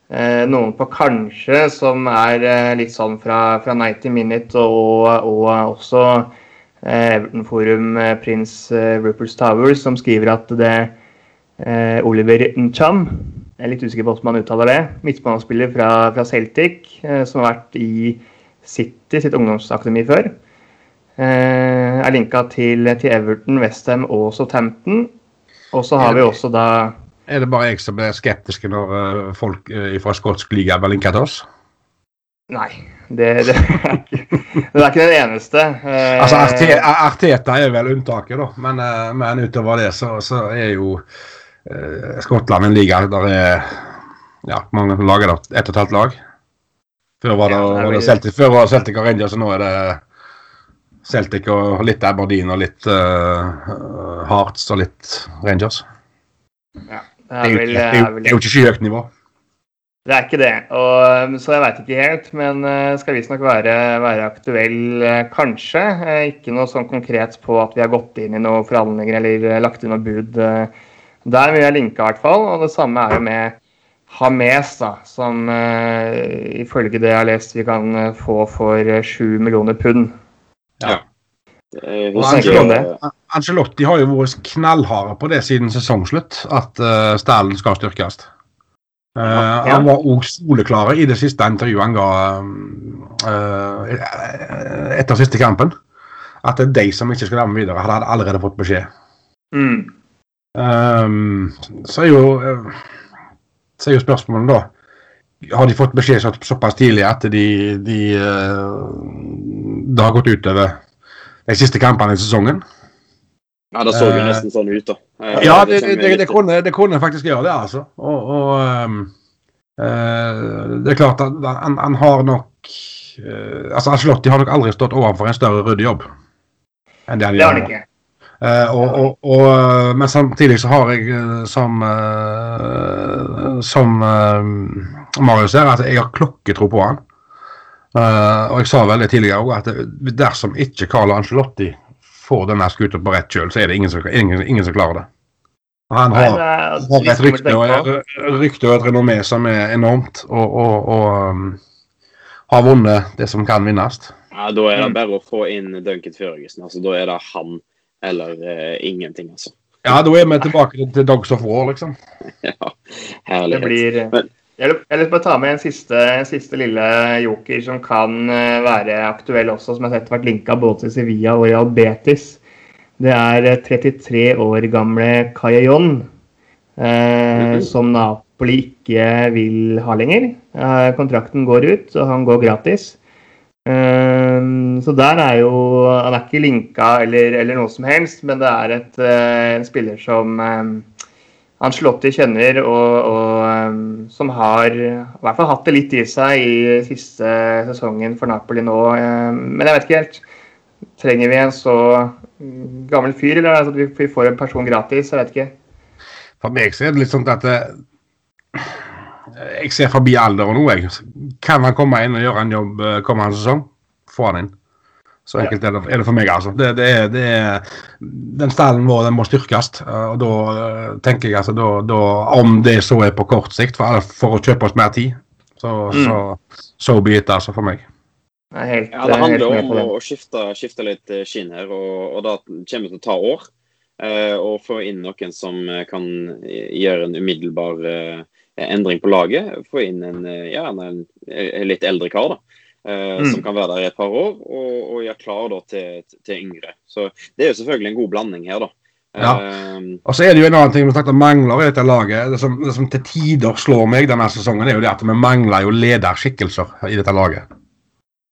Speaker 5: noen på kanskje, som er eh, litt sånn fra, fra 90 Minute, og, og også eh, Everton Forum eh, prins eh, Rupert Tower, som skriver at det eh, Oliver Ncham jeg er litt usikker på hvordan man uttaler det. Midtbanespiller fra, fra Celtic, eh, som har vært i City, sitt ungdomsakademi før. Eh, er linka til, til Everton, Westham og Southampton. Og så har vi også da
Speaker 4: Er det bare jeg som blir skeptisk når eh, folk uh, fra skotsk liga blir linka til oss?
Speaker 5: Nei, det, det, er, ikke, det er ikke den eneste. Eh,
Speaker 4: Altså, Arte- Arteta er vel unntaket, da. Men, eh, men utover det så, så er jo eh, Skottland en liga der er ja, mange lag er det. Ett og et halvt lag. Før var det,
Speaker 5: Ja, det er
Speaker 4: var det Celtic, før var det Celtic og Rangers, og nå er det Celtic og litt Aberdeen og litt uh, Hearts og litt Rangers.
Speaker 5: det
Speaker 4: Det
Speaker 5: er
Speaker 4: jo,
Speaker 5: vel,
Speaker 4: det er
Speaker 5: vel
Speaker 4: jo ikke skyhøyt nivå.
Speaker 5: Det er ikke det. Og, så jeg veit ikke helt. Men eh, skal visstnok være, være aktuell, eh, kanskje. Eh, Ikke noe sånn konkret på at vi har gått inn i noen forhandlinger eller eh, lagt inn noe bud eh, der. Men jeg linke linka i hvert fall. Og det samme er jo med Hames, da, som eh, ifølge det jeg har lest, vi kan eh, få for eh, sju millioner pund.
Speaker 3: Ja.
Speaker 4: Hva
Speaker 5: tenker du om det?
Speaker 4: Angelotti har jo vært knallharde på det siden sesongslutt, at uh, Stallen skal styrkes. Uh,
Speaker 5: Ja.
Speaker 4: Han var òg soleklar i det siste intervjuet han ga uh, etter siste kampen. At det er de som ikke skal være med videre. Hadde allerede fått beskjed.
Speaker 5: Mm.
Speaker 4: Um, så er jo, så er jo spørsmålet da Har de fått beskjed så, såpass tidlig at de, de Det har gått utover de siste kampene i sesongen?
Speaker 3: Ja, det så jo
Speaker 4: Eh,
Speaker 3: nesten sånn ut, da. Eh,
Speaker 4: Ja, det, det, det, det, kunne, det kunne faktisk gjøre det, altså. Og, og um, uh, det er klart at han, han har nok uh, Altså, Ancelotti har nok aldri stått overfor en større ryddig jobb enn det han
Speaker 5: Det har
Speaker 4: gjør
Speaker 5: han
Speaker 4: nå.
Speaker 5: ikke.
Speaker 4: Eh, og, og, og, men samtidig så har jeg som Som Marius ser, at jeg har klokketro på han. Eh, og jeg sa veldig tidligere òg, at dersom ikke Carlo Ancelotti får denne skuta på rett kjøl, så er det ingen som, ingen, ingen som klarer det. Han
Speaker 5: Nei,
Speaker 4: har,
Speaker 5: det er
Speaker 4: har et rykte og, rykte og et renommé som er enormt, og, og, og um, har vunnet det som kan vinnes.
Speaker 3: Ja, Da er det
Speaker 5: Mm.
Speaker 3: bare å få inn Duncan Førgesen. Altså, da er det han eller uh, ingenting, altså.
Speaker 4: Ja, da er vi tilbake til, Dogs of War, liksom. *laughs*
Speaker 3: Ja, herlighet.
Speaker 5: Det blir
Speaker 3: Men-
Speaker 5: Jeg vil- bare ta med en siste, en siste lille joker som kan eh, være aktuell også, som jeg har sett vært linka både til Sevilla og Real Betis. Det er eh, 33 år gamle Cayayon, eh,
Speaker 3: Mhm.
Speaker 5: som Napoli ikke vil ha lenger. Eh, kontrakten går ut, og han går gratis. Eh, så der er jo Han er ikke linka eller, eller noe som helst, men det er et, eh, en spiller som eh, Ancelotti kjenner, og, og um, som har i hvert fall hatt det litt i seg i siste sesongen for Napoli nå. Um, men jeg vet ikke helt. Trenger vi en så mm, gammel fyr, eller altså, at vi, får en person gratis? Jeg vet ikke.
Speaker 4: For meg så er det litt sånn at jeg ser forbi alderen nå, jeg. Kan han komme inn og gjøre en jobb eh, kommende sesong, få han inn. Så enkelt er det, er det for meg, altså. Det, det er, det er, den stallen vår den må styrkes. eh, Og da eh, tenker jeg altså da, da, Om det så er på kort sikt, for, for å kjøpe oss mer tid, så,
Speaker 5: Mm.
Speaker 4: så, så be it, altså, for meg.
Speaker 5: Helt,
Speaker 3: Ja, Det
Speaker 5: er
Speaker 3: handler om å, skifte, skifte litt eh, skinn her, og, og det kommer til å ta år. Eh, og få inn noen som eh, kan gjøre en umiddelbar eh, endring på laget. Få inn en, eh, ja, en, en litt eldre kar da, eh,
Speaker 5: Mm.
Speaker 3: som kan være der i et par år, og, og gjøre klar da, til, til yngre. Så Det er jo selvfølgelig en god blanding her, da.
Speaker 4: Ja.
Speaker 3: Eh,
Speaker 4: Og så er det jo en annen ting vi snakket om mangler i dette laget. Det som, det som til tider slår meg denne sesongen, er jo det at vi mangler jo lederskikkelser i dette laget.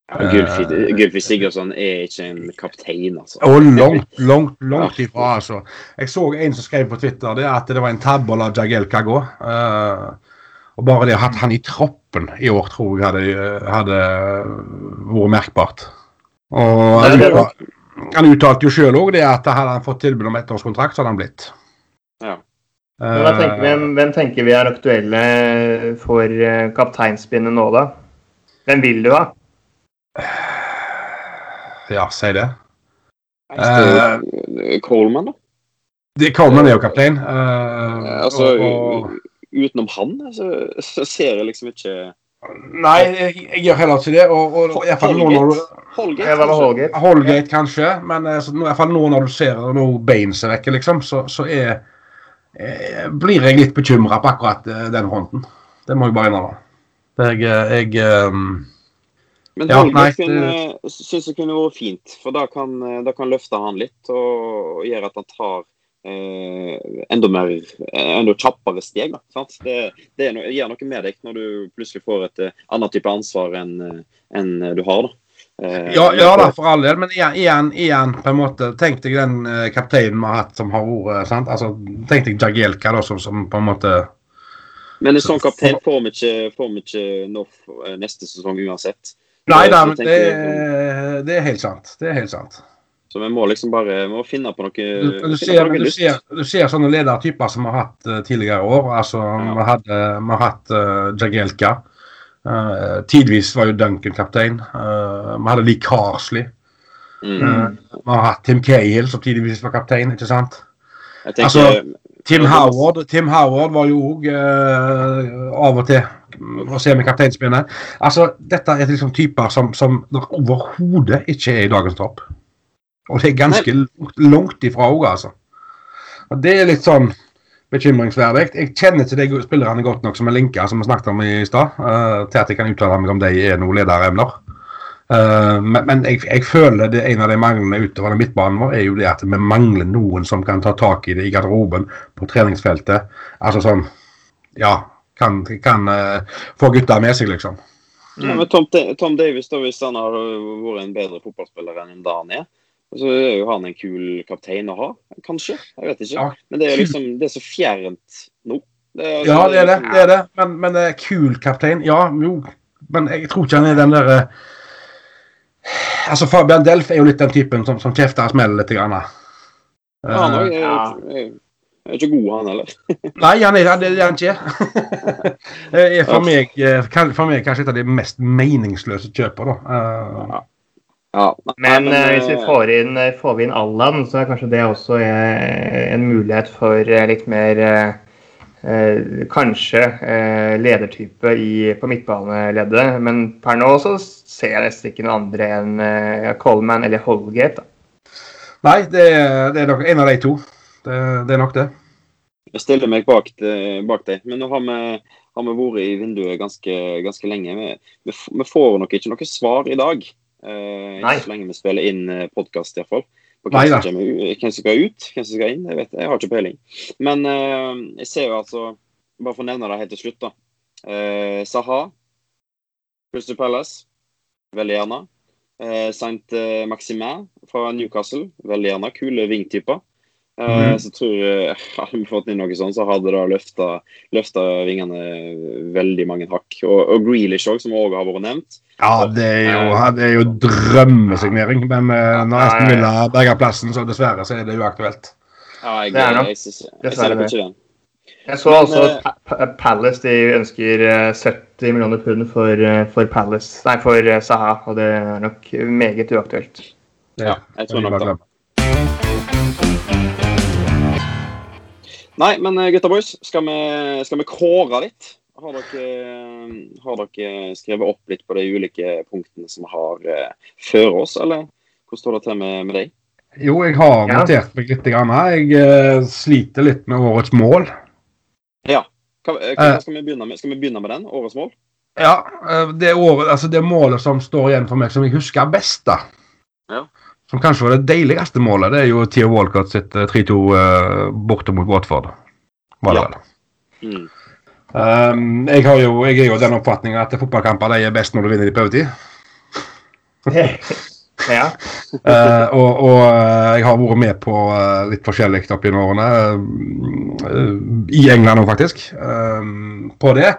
Speaker 3: ja, Gulfi Gylfi Sigurdsson er ikke en kaptein, altså.
Speaker 4: Og langt, langt, langt ifra, altså. Jeg så en som skrev på Twitter det at det var en tabbe å la Jagielka gå. Eh, og bare det å ha hatt han i troppen i år, tror jeg hadde, hadde vært merkbart. Og han, uttalte, han uttalte jo sjøl òg det at hadde han fått tilbud om ettårskontrakt, så hadde han blitt.
Speaker 3: Ja.
Speaker 5: Men tenker,
Speaker 4: Eh,
Speaker 5: hvem, hvem tenker vi er aktuelle for eh, kapteinspinnet nå, da? Hvem vil du ha? *sighs*
Speaker 4: Ja, si det.
Speaker 3: Uh, Coleman, da?
Speaker 4: Det Coleman er jo kaptein. Uh,
Speaker 3: altså,
Speaker 4: og, og,
Speaker 3: utenom han, så, så, ser jeg liksom ikke
Speaker 4: Nei, jeg, jeg gjør heller ikke det. Og, og, i hvert fall nå når du
Speaker 3: Holgate,
Speaker 4: Holgate, Holgate kanskje. Men altså, i hvert fall nå når du ser noe Baines er vekke, liksom, så, så er, er, blir jeg litt bekymra på akkurat den fronten. Det må jeg bare innrømme. Jeg, jeg um,
Speaker 3: men ja, Holgate syns jeg kunne vært fint, for da kan, da kan løfte han litt og gjøre at han tar eh, enda mer enda kjappere steg. Det, det gjør noe med deg når du plutselig får et uh, annet type ansvar enn en du har. da.
Speaker 4: Eh, ja, ja da, for all del, men igjen, igjen, på en måte Tenk deg den uh, kapteinen vi har hatt som har vært sant? Altså, Tenk deg Jagielka, da, som, som, på en måte
Speaker 3: Men en sånn kaptein får vi ikke, får vi ikke nå neste sesong uansett.
Speaker 4: Nei da, men det, det, er helt sant. Det er helt sant.
Speaker 3: Så vi må liksom bare må finne på noe
Speaker 4: Du, du, ser, du, ser, du ser, sånne ledertyper som vi har hatt uh, tidligere år. Altså, ja. Vi hadde vi har hatt uh, Jagielka. Uh, tidvis var jo Duncan kaptein. Uh, vi hadde Lee Carsley. Mm. vi har hatt Tim Cahill, som tidvis var kaptein, ikke sant?
Speaker 3: Tenker,
Speaker 4: altså, Tim Howard, Tim Howard var jo òg av og til å se med kapteinspinnet. Altså, dette er liksom typer som, som overhodet ikke er i dagens tropp. Og det er ganske langt, langt ifra òg, altså. Og Det er litt sånn bekymringsverdig. Jeg kjenner ikke de spillerne godt nok som er linka, som vi snakket om i stad, uh, til at jeg kan uttale meg om de er noen lederemner. Uh, men, men jeg, jeg, føler det en av de manglene utover midtbanen vår er jo det at vi mangler noen som kan ta tak i det i garderoben, på treningsfeltet. Altså sånn Ja, kan, kan uh, få gutta med seg, liksom.
Speaker 3: Ja, men Tom, Tom Davis, da, hvis han har vært en bedre fotballspiller enn det han er, så er jo han en kul kaptein å ha, kanskje. Jeg vet ikke. Ja. Men det er liksom det er så fjernt nå.
Speaker 4: Det er, ja, det er det. det, er det. Men, men uh, kul kaptein, ja, jo. Men jeg tror ikke han er den derre uh, Altså, Fabian Delf er jo litt den typen som, som kjefter og smeller litt. Grann.
Speaker 3: Ja, han òg. Er, er ikke god, han heller. *laughs*
Speaker 4: Nei, han er, det er han ikke. *laughs* for, meg, for meg kanskje et av de mest meningsløse kjøpene. Uh,
Speaker 5: ja, men, men uh, hvis vi får inn, får vi inn Allan, så er kanskje det også en mulighet for litt mer Kanskje ledertype i, på midtbaneleddet. Men per nå så ser jeg nesten ikke noen andre enn Coleman eller Holgate. Da.
Speaker 4: Nei, det, det er nok en av de to. Det, det er nok det.
Speaker 3: Jeg stiller meg bak, bak deg. Men nå har vi, har vi, vært i vinduet ganske, ganske lenge. Vi, vi, vi, får nok ikke noe svar i dag. Eh, ikke så lenge vi spiller inn eh, podkast, iallfall. På hvem som, kommer, hvem som skal ut, hvem som skal inn, jeg vet jeg har ikke peiling. Men uh, jeg ser jo altså Bare for å nevne det helt til slutt, da. Uh, Saha, Crystal Palace, veldig gjerne. Uh, Saint Maximin fra Newcastle, veldig gjerne. Kule vingtyper. Mm. Så tror jeg Hadde vi fått inn noe sånt, så hadde det løfta, vingene veldig mange hakk. Og, og Grealish òg, som òg har vært nevnt.
Speaker 4: Ja, det er jo, det er jo drømmesignering. Men uh, når Aston Villa berger plassen, så dessverre så er det uaktuelt.
Speaker 3: Ja, jeg, jeg, jeg, jeg, jeg ser ikke den.
Speaker 5: Jeg så altså at Palace de ønsker 70 millioner pund for, for, Palace, nei, for Saha, og det er nok meget uaktuelt.
Speaker 3: Ja, jeg tror nok det. Nei, men eh, gutta boys, skal vi, skal vi kåre litt? Har dere, har dere, skrevet opp litt på de ulike punktene som vi har uh, før oss, eller hvordan står det til med, med deg?
Speaker 4: Jo, jeg har notert meg litt. Grann. Jeg uh, sliter litt med årets mål.
Speaker 3: Ja. Hva, hva skal, vi med? skal vi begynne med den? Årets mål?
Speaker 4: Ja. Det, året, altså det målet som står igjen for meg, som jeg husker best, da. Ja som kanskje var det deiligste målet, det er jo Theo Walcott sitt 3-2 uh, eh, borte mot Watford. Var det ja. vel. Mm. Um, jeg, jo, jeg, er jo den oppfatninga at fotballkamper de er best når du vinner i prøvetid. *laughs*
Speaker 5: ja.
Speaker 4: uh, *laughs* og, og, eh, jeg har vært med på uh, litt forskjellig opp gjennom årene. Uh, I England òg, faktisk. på det.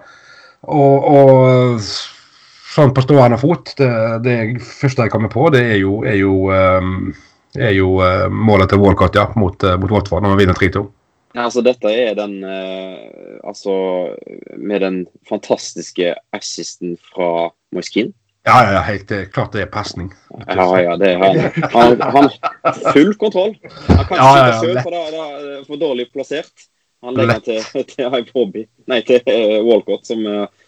Speaker 4: Og, og sånn på stående fot, det, det første jeg kommer på, det er jo, er jo, um, er jo uh, målet til Walcott ja, mot, uh, mot Watford når vi vinner 3-2.
Speaker 3: Ja, altså Dette er den uh, Altså med den fantastiske assisten fra Moiskin.
Speaker 4: Ja, ja, ja, helt klart det er pasning.
Speaker 3: Ja, ja, det er han. Han har full kontroll. Han kan ikke
Speaker 4: Ja, ja, ja,
Speaker 3: for da er det for dårlig plassert. Han legger lett. til, til Hobby, Nei, til Walcott, som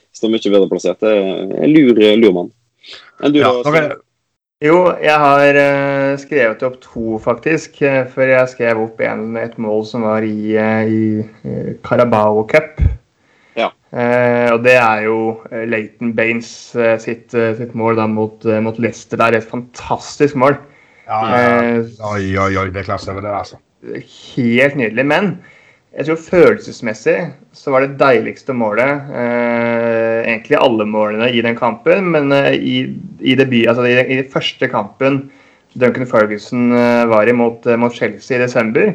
Speaker 3: eh, står mye bedre plassert. Det er en lur, lur mann. Enn du,
Speaker 4: Ja,
Speaker 3: da?
Speaker 5: Jo, jeg har eh, skrevet opp to, faktisk. eh, For jeg skrev opp en, et mål som var i, eh, i Carabao Cup.
Speaker 3: Ja.
Speaker 5: Eh, og det er jo Leighton Baines sitt, sitt mål da mot, mot Leicester. Det er et fantastisk mål.
Speaker 4: Ja, ja, ja.
Speaker 5: Eh,
Speaker 4: Oi, oi, oi, det er klasse over det, altså.
Speaker 5: helt nydelig. Men jeg tror følelsesmessig så var det deiligste målet eh, egentlig alle målene i den kampen, men eh, i, i, debut, altså i, i den første kampen Duncan Ferguson eh, var i mot, eh, mot Chelsea i desember,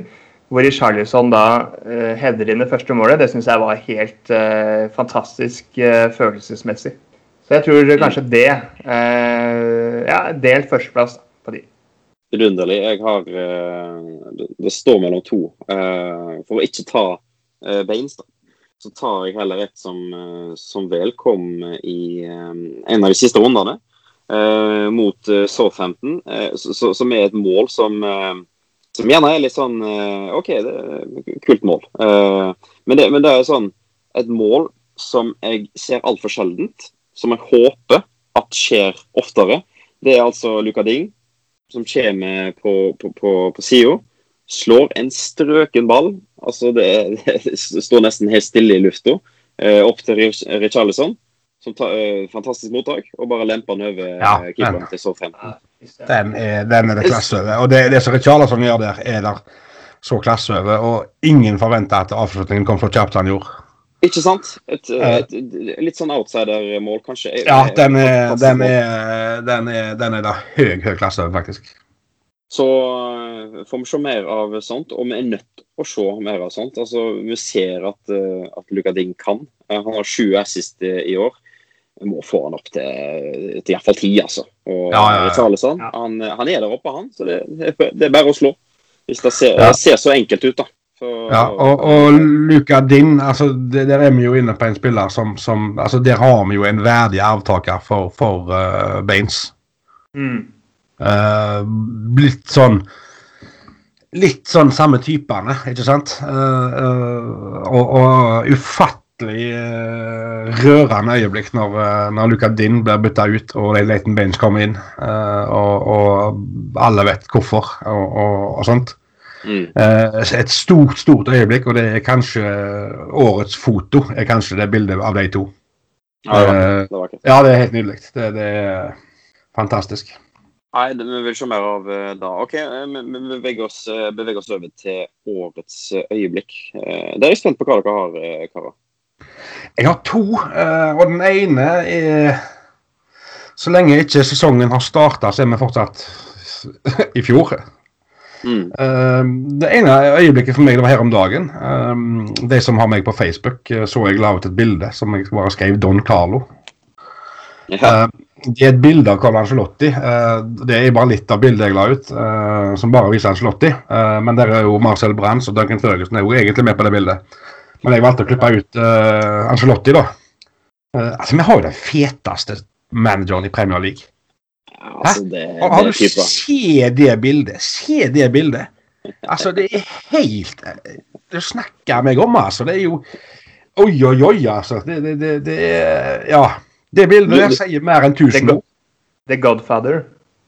Speaker 5: hvor Charlison da eh, header inn det første målet, det syns jeg var helt eh, fantastisk eh, følelsesmessig. Så jeg tror kanskje det eh, Ja, delt førsteplass.
Speaker 3: Vidunderlig. Jeg har eh, det, står mellom to. Eh, for å ikke ta eh, Baines, da, så tar jeg heller et som, som velkom i en av de siste rundene. mot Southampton, som er et mål som som gjerne er litt sånn OK, det er et kult mål. Men, det, men det er sånn et mål som jeg ser altfor sjeldent, som jeg håper at skjer oftere. Det er altså Luka Ding som kommer på, på, på, på sida. Slår en strøken ball. Altså det, er- *laughs* det står nesten helt stille i lufta. Eh, opp til Richarlison, som tar eh, fantastisk mottak, og bare lemper den over
Speaker 4: Ja,
Speaker 3: eh, keeperen
Speaker 4: til
Speaker 3: til frem.
Speaker 4: Den er, den er det klasse over. Og det, det som Richarlison gjør der, er der så klasse over. Og ingen forventa at avslutningen kom så kjapt som han gjorde.
Speaker 3: Ikke sant? Et, et, et, litt sånn outsider-mål, kanskje.
Speaker 4: Ja, den er, den er, den er, den er da høy, høy klasse faktisk.
Speaker 3: Så eh, får vi se mer av sånt, og vi er nødt til å se mer av sånt. Altså, Vi ser at, eh, at Luka Ding kan. Eh, Han har sju assist i år. Vi må få han opp til, til iallfall ti, altså. Og
Speaker 4: Ja, ja, ja.
Speaker 5: Ja.
Speaker 3: han, han er der oppe, han. Så det, det er bare å slå. Hvis det ser,
Speaker 4: Ja.
Speaker 3: det ser så enkelt ut, da. Så,
Speaker 4: Ja, og, og Luka Din, altså, det, der er vi jo inne på en spiller som, som altså, Der har vi jo en verdig arvtaker for, for uh, Baines.
Speaker 5: Mm.
Speaker 4: Uh, blitt sånn Litt sånn samme typene, ikke sant? Uh, eh, og, og ufattelig eh, rørende øyeblikk når, når Luka Din blir bytta ut og Leighton Baines kommer inn. Eh, og, og alle vet hvorfor og, og sånt.
Speaker 3: Mm.
Speaker 4: Eh, et stort, stort øyeblikk, og det er kanskje årets foto. er kanskje det bildet av de to.
Speaker 3: ja, det var,
Speaker 4: Eh,
Speaker 3: det var
Speaker 4: ja, det er helt nydelig. Det, det er fantastisk.
Speaker 3: Nei, vi vil se mer av eh, da. OK, eh, vi vi beveger oss, eh, beveger oss over til årets eh, øyeblikk. Eh, Der er jeg spent på hva dere har, eh, karer.
Speaker 4: Jeg har to, eh, og den ene er Så lenge ikke sesongen har starta, så er vi fortsatt *laughs* i fjor.
Speaker 3: Mm.
Speaker 4: Uh, Det ene øyeblikket for meg det var her om dagen. Eh, De som har meg på Facebook, eh, så jeg la ut et bilde som jeg bare skrev Don Carlo.
Speaker 3: Ja.
Speaker 4: Uh, Det er et bilde av Carl Ancelotti. Uh, Det er bare litt av bildet jeg la ut, eh, som bare viser Ancelotti. Eh, Men der er jo Marcel Brands og Duncan Ferguson er jo egentlig med på det bildet. Men jeg valgte å klippe ut eh, Ancelotti, da. Altså, Vi har jo den feteste manageren i Premier League.
Speaker 3: Altså, det, det
Speaker 4: har du. Se det bildet! Se det bildet! Altså, det er helt Det snakker meg om, altså. Det er jo Oi, oi, oi, altså. Det, det, det, det er Ja. Det bildet der sier mer enn tusen ord.
Speaker 5: Det er Godfather.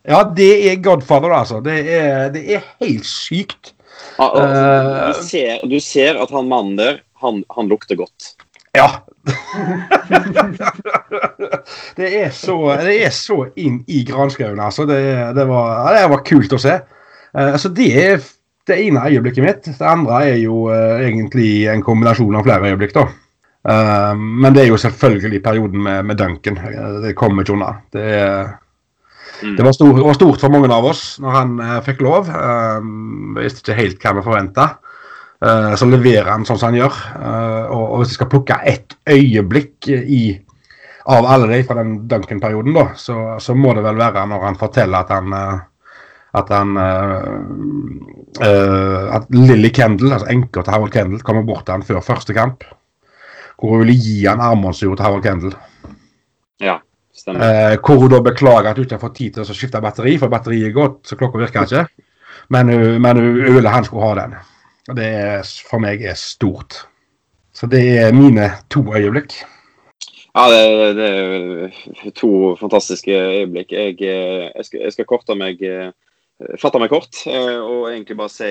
Speaker 4: Ja, det er Godfather, altså. Det er, det er helt sykt.
Speaker 3: Ah, altså,
Speaker 4: Eh,
Speaker 3: du, ser, du ser at han mannen der, han, han lukter godt.
Speaker 4: Ja. Det, er så, det er så inn i granskauen, altså. Det, det, var, det var kult å se. Uh, altså, det er det ene øyeblikket mitt. Det andre er jo uh, egentlig en kombinasjon av flere øyeblikk, da. Uh, men det er jo selvfølgelig perioden med, med Duncan. Det kommer ikke unna. Det,
Speaker 3: Mm.
Speaker 4: det, var stort, det var stort for mange av oss når han fikk lov. Uh, visste ikke helt hva vi forventa. Eh, så leverer han sånn som han gjør. Uh, og, og hvis du skal plukke ett øyeblikk i av alle de fra den Duncan-perioden, da, så, så må det vel være når han forteller at han uh, at han At Lilly Kendall, altså enka til Harold Kendall, kommer bort til han før første kamp. Hvor hun ville gi han armbåndsur til Harold Kendall.
Speaker 3: Ja, stemmer.
Speaker 4: Hvor hun da beklager at hun ikke har fått tid til å skifte batteri, for batteriet er gått, så klokka virker ikke. Men, men hun ville han skulle ha den. Og det er, for meg er stort. Så det er mine to øyeblikk.
Speaker 3: Ja, det, det er to fantastiske øyeblikk. Jeg, eh, jeg, skal, jeg skal korte meg eh, Fatte meg kort eh, og egentlig bare si,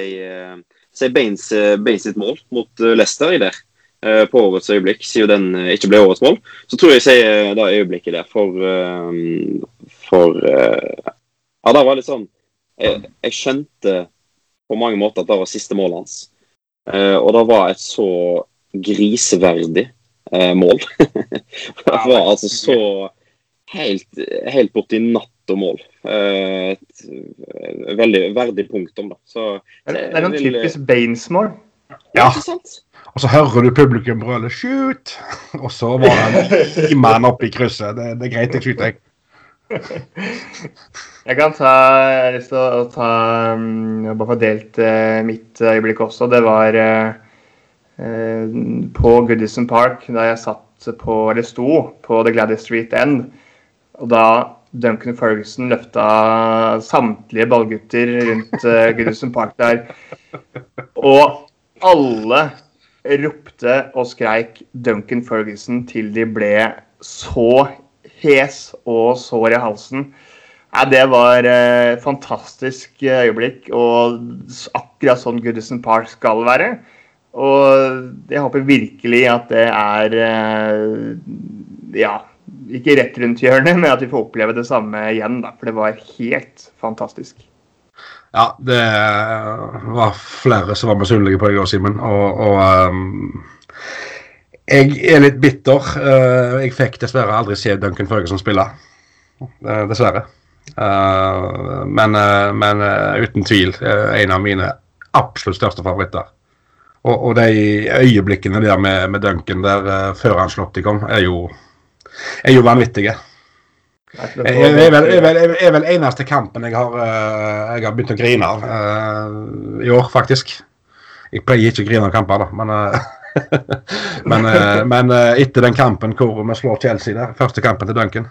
Speaker 3: si Baines, Baines sitt mål mot Leicester i der. På årets øyeblikk, siden den ikke ble årets mål. Så tror jeg jeg sier det øyeblikket der for For Ja, det var litt sånn Jeg, jeg skjønte på mange måter at det var siste målet hans. Eh, Og det var et så griseverdig eh, mål. *laughs* det var altså så helt, helt borti natt og mål. Eh, Et veldig verdig punktum, da. Så
Speaker 5: Det er det er noen typisk Baines-mål.
Speaker 4: Ja. Og så hører du publikum brøle 'shoot', *laughs* og så var det en mann oppe i krysset. Det, det er greit, jeg skyter, jeg. *laughs*
Speaker 5: Jeg kan ta Jeg har lyst til å, å ta um, Bare få delt eh, mitt øyeblikk også. Det var eh, eh, på Goodison Park, da jeg satt på, eller sto på The Gladys Street End. Og da Duncan Ferguson løfta samtlige ballgutter rundt uh, *laughs* Goodison Park der. Og alle ropte og skreik Duncan Ferguson til de ble så hes og sår i halsen. Ja, det var et fantastisk eh, øyeblikk, og akkurat sånn Goodison Park skal være. Og jeg håper virkelig at det er eh, Ja, ikke rett rundt hjørnet, *laughs* men at vi får oppleve det samme igjen, da. For det var helt fantastisk.
Speaker 4: Ja, det var flere som var misunnelige på deg òg, Simen. Og, og ehm, jeg er litt bitter. Eh, jeg fikk dessverre aldri se Duncan Ferguson spille. Eh, dessverre. Eh, men men uten tvil en av mine absolutt største favoritter. Og, og de øyeblikkene der med, med Duncan der før han slått kom, er jo, er jo vanvittige.
Speaker 5: Det
Speaker 4: er vel, er vel, er vel eneste kampen jeg har, jeg har begynt å grine av i år, faktisk. Jeg pleier ikke å grine av kamper, da, men *laughs* *laughs* Men, eh, men eh, etter den kampen hvor vi slår Chelsea der, første kampen til Duncan,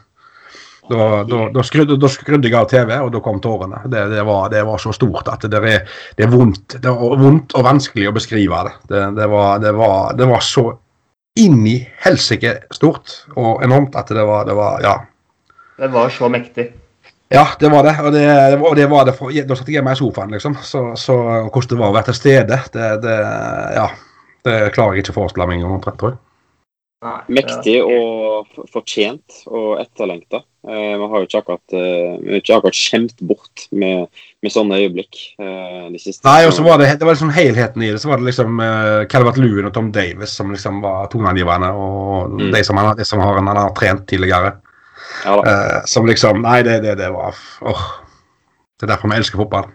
Speaker 4: da, da, da, skrudde, da skrudde jeg av TV, og da kom tårene. Det, det, var, det var så stort at det er, det er vondt, det var vondt og vanskelig å beskrive det. Det, det, var, det, var, det var så inn i helsike stort og enormt at det var, det var Ja.
Speaker 5: Det var så mektig.
Speaker 4: Ja, det var det. Og det, og det var det for, da satt jeg hjemme i sofaen, liksom. Så, så hvordan det var å være til stede, det, det Ja. Det klarer jeg ikke å forestille meg tror jeg.
Speaker 5: Nei,
Speaker 3: Mektig og fortjent og etterlengta. Eh, vi har jo ikke akkurat, eh, ikke akkurat skjemt bort med, med sånne øyeblikk eh, de siste
Speaker 4: Nei, og så var det, det var liksom helheten i det. Så var det liksom uh, Calvert Lewin og Tom Davis som liksom var toneangiverne, Og
Speaker 3: Mm.
Speaker 4: de, som han, de som har, han har trent tidligere.
Speaker 3: Ja,
Speaker 4: eh, som liksom Nei, det, det, det var åh. Det er derfor vi elsker fotball.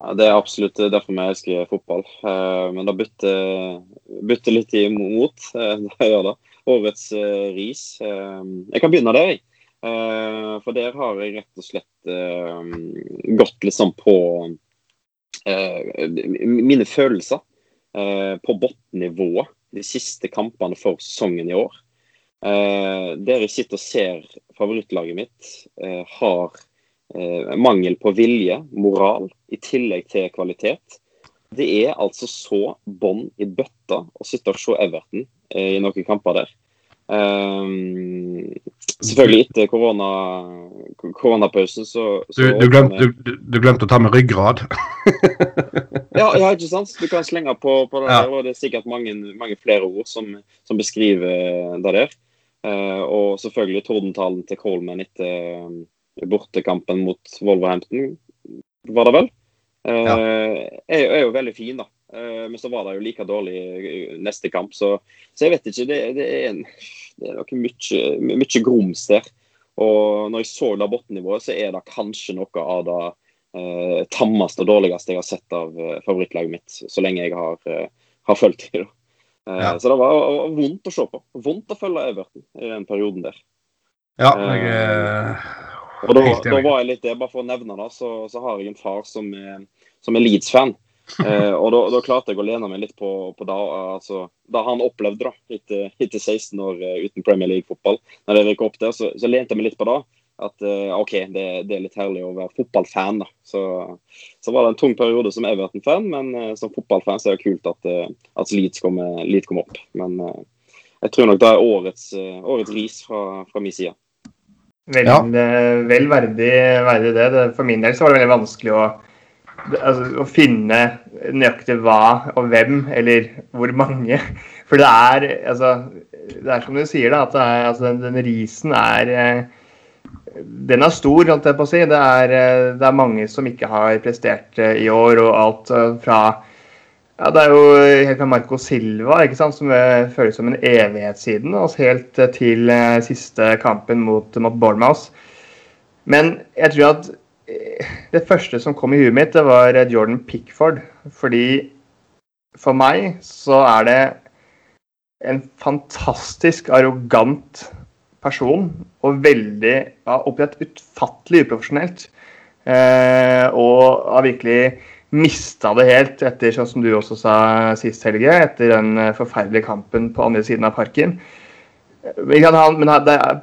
Speaker 3: Det er absolutt derfor vi elsker fotball. Eh, men det bytter, bytter litt imot. Eh, det gjør det. Årets eh, ris. Jeg kan begynne der, jeg. For der har jeg rett og slett gått liksom på mine følelser på bunnivået de siste kampene for sesongen i år. Der jeg sitter og ser favorittlaget mitt har eh, mangel på vilje, moral, i tillegg til kvalitet. Det er altså så bånn i bøtta å sitte og se Everton eh, i noen kamper der. Um, selvfølgelig etter korona, koronapausen så,
Speaker 4: Du,
Speaker 3: så
Speaker 4: du, glemte, du, du- du glemte å ta med ryggrad. *laughs*
Speaker 3: ja, ja, ikke sant? Du kan slenge på, på det
Speaker 4: Ja.
Speaker 3: der, og det er sikkert mange, mange flere ord som, som beskriver det der. Uh, og selvfølgelig tordentalen til Coleman etter bortekampen mot Wolverhampton, var det vel? Eh, er, er jo veldig fin, da. Eh, men så var det jo like dårlig neste kamp, så, så jeg vet ikke. Det, det, er, en, det er noe mye, mye grums der. Og når jeg så det bunnivået, så er det kanskje noe av det eh, tammeste og dårligste jeg har sett av eh, favorittlaget mitt, så lenge jeg har, eh, har fulgt det. Eh,
Speaker 4: Ja.
Speaker 3: Så det var var vondt å se på. Vondt å følge Everton i den perioden der.
Speaker 4: Ja, jeg
Speaker 3: Og da, da var jeg litt det, bare for å nevne det, så, så har jeg en far som er, som er Leeds-fan. Eh, og da, da, klarte jeg å lene meg litt på, på da, altså, da han opplevde da, etter, etter 16 år uh, uten Premier League-fotball. Når jeg opp der, så, så, lente jeg meg litt på da. At eh, OK, det, det, er litt herlig å være fotballfan, da. Så, så var det en tung periode som Everton-fan, men eh, som fotballfan så er det kult at, at Leeds kommer kom opp. Men jeg tror nok det er årets, årets ris fra, fra min side.
Speaker 5: Vel, ja. vel verdig, verdig det. For min del så var det veldig vanskelig å altså, å finne nøyaktig hva og hvem, eller hvor mange. *laughs* For det er altså, det er som du sier, da, at er, altså, den, den, risen er eh, Den er stor, holdt jeg på å si. Det er, eh, det er mange som ikke har prestert eh, i år, og alt fra ja, Det er jo helt fra Marco Silva, ikke sant, som føles som en evighet siden, og helt til siste kampen mot, mot Bournemouth. Men jeg tror at det første som kom i huet mitt, det var Jordan Pickford. Fordi for meg så er det en fantastisk arrogant person. Og veldig ja, opptatt utfattelig uprofesjonelt. Eh, og har virkelig mista det helt etter, sånn som du også sa sist helge, etter den forferdelige kampen på andre siden av parken. Men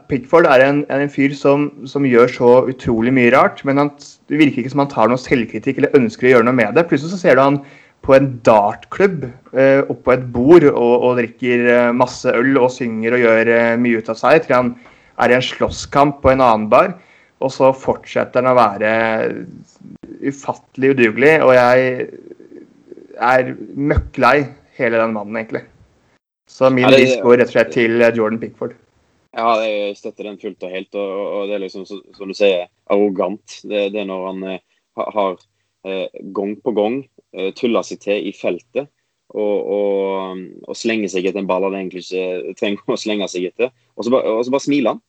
Speaker 5: Pickford er en, en fyr som, som, gjør så utrolig mye rart. Men han, det virker ikke som han tar noe selvkritikk eller ønsker å gjøre noe med det. Plutselig så ser du han på en dartklubb eh, oppå et bord og, og, drikker eh, masse øl og synger og gjør eh, mye ut av seg. til han er i en slåsskamp på en annen bar. Og så fortsetter han å være ufattelig udugelig. Og jeg er møkk lei hele den mannen, egentlig. Så min ja, går rett og slett til Jordan Pickford.
Speaker 3: Ja, jeg støtter den fullt og helt. Og, og det er liksom, som du sier, arrogant. Det, det er når han eh, har eh, gang på gang eh, tulla seg til i feltet. Og, og, og slenger seg etter en ball han egentlig ikke trenger å slenge seg etter. Og så bare, og så bare smiler han.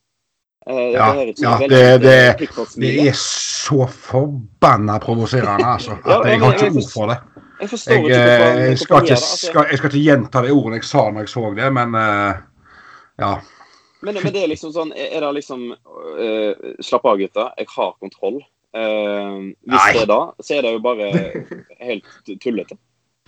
Speaker 4: Eh, ja, det, ja det, det, det, er så forbanna provoserende, altså. At jeg har ikke ord for det. Jeg jeg, jeg eh, skal, ikke, altså. skal, jeg skal ikke gjenta de ordene jeg sa når jeg så det, men uh, ja.
Speaker 3: Men, men, det er liksom sånn Er det liksom uh, Slapp av, gutter. Jeg har kontroll. Uh, hvis Nei. det er da, så er det jo bare helt tullete.